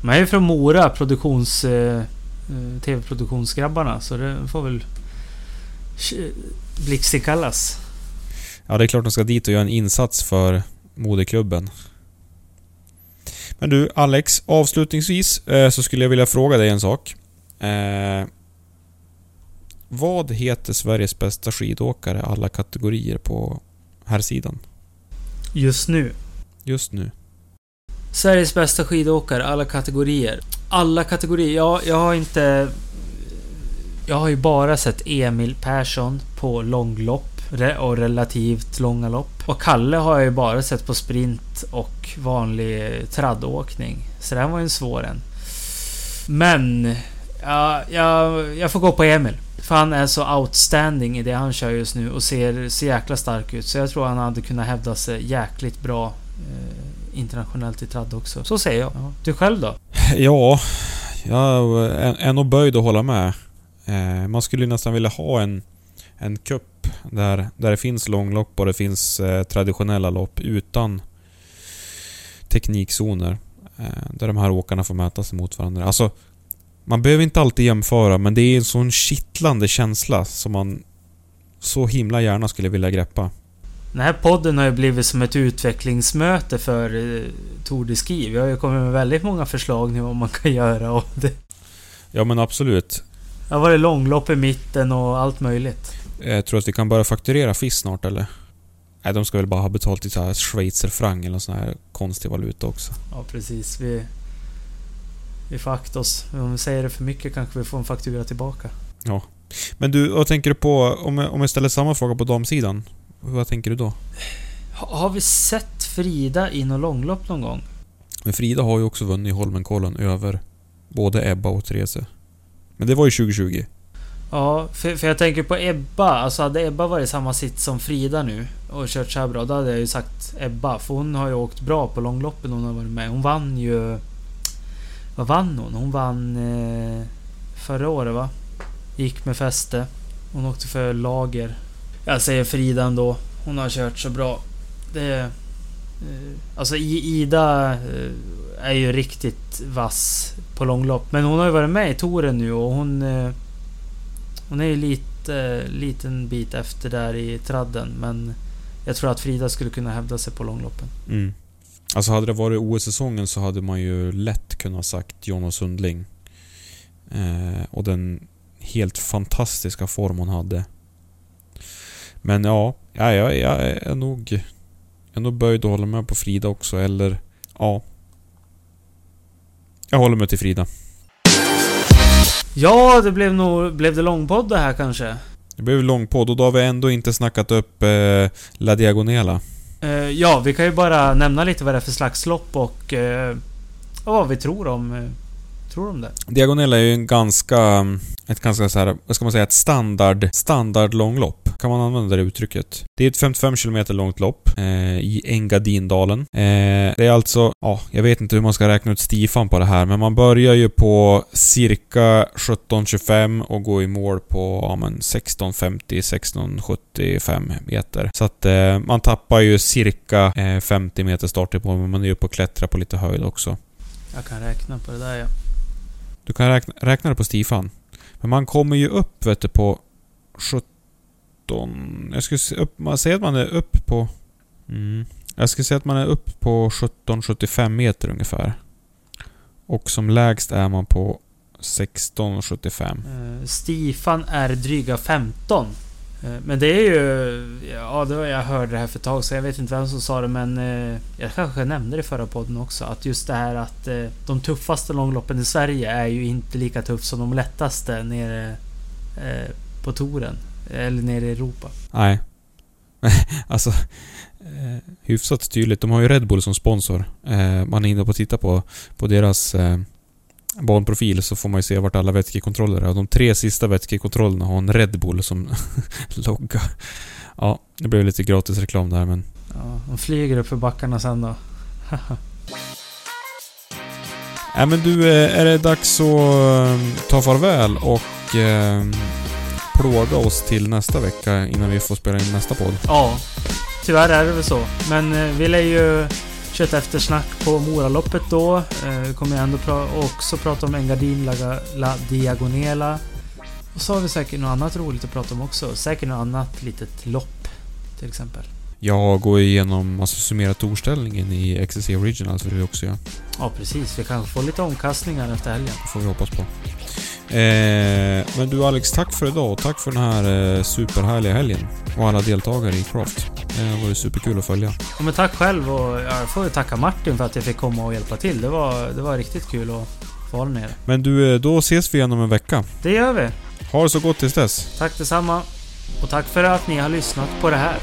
man är ju från Mora, produktions... Eh, eh, TV-produktionsgrabbarna, så det får väl blixtkallas. Ja, det är klart de ska dit och göra en insats för moderklubben. Men du, Alex, avslutningsvis eh, så skulle jag vilja fråga dig en sak. Eh, vad heter Sveriges bästa skidåkare alla kategorier på här sidan Just nu. Just nu. Sveriges bästa skidåkare, alla kategorier. Alla kategorier? Ja, jag har inte... Jag har ju bara sett Emil Persson på långlopp och relativt långa lopp. Och Kalle har jag ju bara sett på sprint och vanlig traddåkning. Så den var ju en svår en. Men... Ja, jag, jag får gå på Emil. För han är så outstanding i det han kör just nu och ser så jäkla stark ut. Så jag tror han hade kunnat hävda sig jäkligt bra internationellt i tradd också. Så säger jag. Du själv då? Ja, jag är, nog böjd att hålla med. Eh, man skulle ju nästan vilja ha en, en cup där, där det finns långlopp och det finns eh, traditionella lopp utan teknikzoner. Eh, där de här åkarna får möta sig mot varandra. Alltså, man behöver inte alltid jämföra men det är en sån kittlande känsla som man så himla gärna skulle vilja greppa. Den här podden har ju blivit som ett utvecklingsmöte för eh, Tour de Ski. Vi har ju kommit med väldigt många förslag nu vad man kan göra och det. Ja men absolut. Det har varit långlopp i mitten och allt möjligt. Jag tror att vi kan börja fakturera FIS snart eller? Nej, de ska väl bara ha betalt i så här schweizerfranc eller sån här konstig valuta också. Ja precis. Vi, vi får akta oss. Om vi säger det för mycket kanske vi får en faktura tillbaka. Ja. Men du, vad tänker du på om jag, om jag ställer samma fråga på damsidan? Vad tänker du då? Ha, har vi sett Frida i något långlopp någon gång? Men Frida har ju också vunnit Holmenkollen över både Ebba och Therese. Men det var ju 2020. Ja, för, för jag tänker på Ebba. Alltså hade Ebba varit i samma sitt som Frida nu och kört så här bra, då hade jag ju sagt Ebba. För hon har ju åkt bra på långloppen hon har varit med. Hon vann ju... Vad vann hon? Hon vann eh, förra året va? Gick med fäste. Hon åkte för lager. Jag säger Frida ändå. Hon har kört så bra. Det... Eh, alltså Ida eh, är ju riktigt vass på långlopp. Men hon har ju varit med i touren nu och hon... Eh, hon är ju lite, liten bit efter där i tradden men jag tror att Frida skulle kunna hävda sig på långloppen. Mm. Alltså hade det varit OS-säsongen så hade man ju lätt kunnat sagt Jonas Sundling. Eh, och den helt fantastiska form hon hade. Men ja, ja jag, jag är nog... Jag är nog böjd att hålla med på Frida också, eller... Ja. Jag håller mig till Frida. Ja, det blev nog... Blev det långpodd det här kanske? Det blev lång podd och då har vi ändå inte snackat upp eh, La Diagonela. Eh, ja, vi kan ju bara nämna lite vad det är för slags lopp och eh, vad vi tror om, eh, tror om det. Diagonella är ju en ganska... Ett ganska så här, vad ska man säga, ett standard, standard långlopp. Kan man använda det uttrycket? Det är ett 55 km långt lopp eh, i Engadindalen. Eh, det är alltså, ja, jag vet inte hur man ska räkna ut stifan på det här, men man börjar ju på cirka 17.25 och går i mål på ja, men 16.50-16.75 meter. Så att eh, man tappar ju cirka eh, 50 meter start i mål, men man är ju uppe och klättrar på lite höjd också. Jag kan räkna på det där ja. Du kan räkna, räkna det på stifan. Men man kommer ju upp vet du, på 17... Jag skulle se upp, man säger att man är upp på... Mm, jag skulle säga att man är upp på 1775 meter ungefär. Och som lägst är man på 1675. Eh, Stifan är dryga 15. Eh, men det är ju... Ja, det var, jag hörde det här för ett tag så jag vet inte vem som sa det men... eh, Jag kanske nämnde det i förra podden också. Att just det här att eh, de tuffaste långloppen i Sverige är ju inte lika tufft som de lättaste nere eh, på touren. Eller nere i Europa. Nej. alltså... Eh, hyfsat tydligt. De har ju Red Bull som sponsor. Eh, man är inne och tittar på, på deras eh, banprofil så får man ju se vart alla vätskekontroller är. Och de tre sista vätskekontrollerna har en Red Bull som logga. Ja, det blev lite gratis reklam där men... Ja, de flyger upp för backarna sen då. Nej men du, eh, är det dags att eh, ta farväl och eh, plåga oss till nästa vecka innan vi får spela in nästa podd? Ja, tyvärr är det väl så. Men eh, vi lär ju Fortsätta ett eftersnack på Moraloppet då. Eh, vi kommer jag ändå pra- också prata om Engadin La, La Diagonela. Och så har vi säkert något annat roligt att prata om också. Säkert något annat litet lopp. Till exempel. Jag går igenom, alltså summera torställningen i XCC Originals vill vi också göra. Ja precis, vi kanske får lite omkastningar efter helgen. Det får vi hoppas på. Eh, men du Alex, tack för idag och tack för den här eh, superhärliga helgen. Och alla deltagare i Craft. Det har varit superkul att följa. Ja, men tack själv och jag får tacka Martin för att jag fick komma och hjälpa till. Det var, det var riktigt kul att få vara nere. Men du, eh, då ses vi igen om en vecka. Det gör vi. Ha det så gott tills dess. Tack detsamma. Och tack för att ni har lyssnat på det här.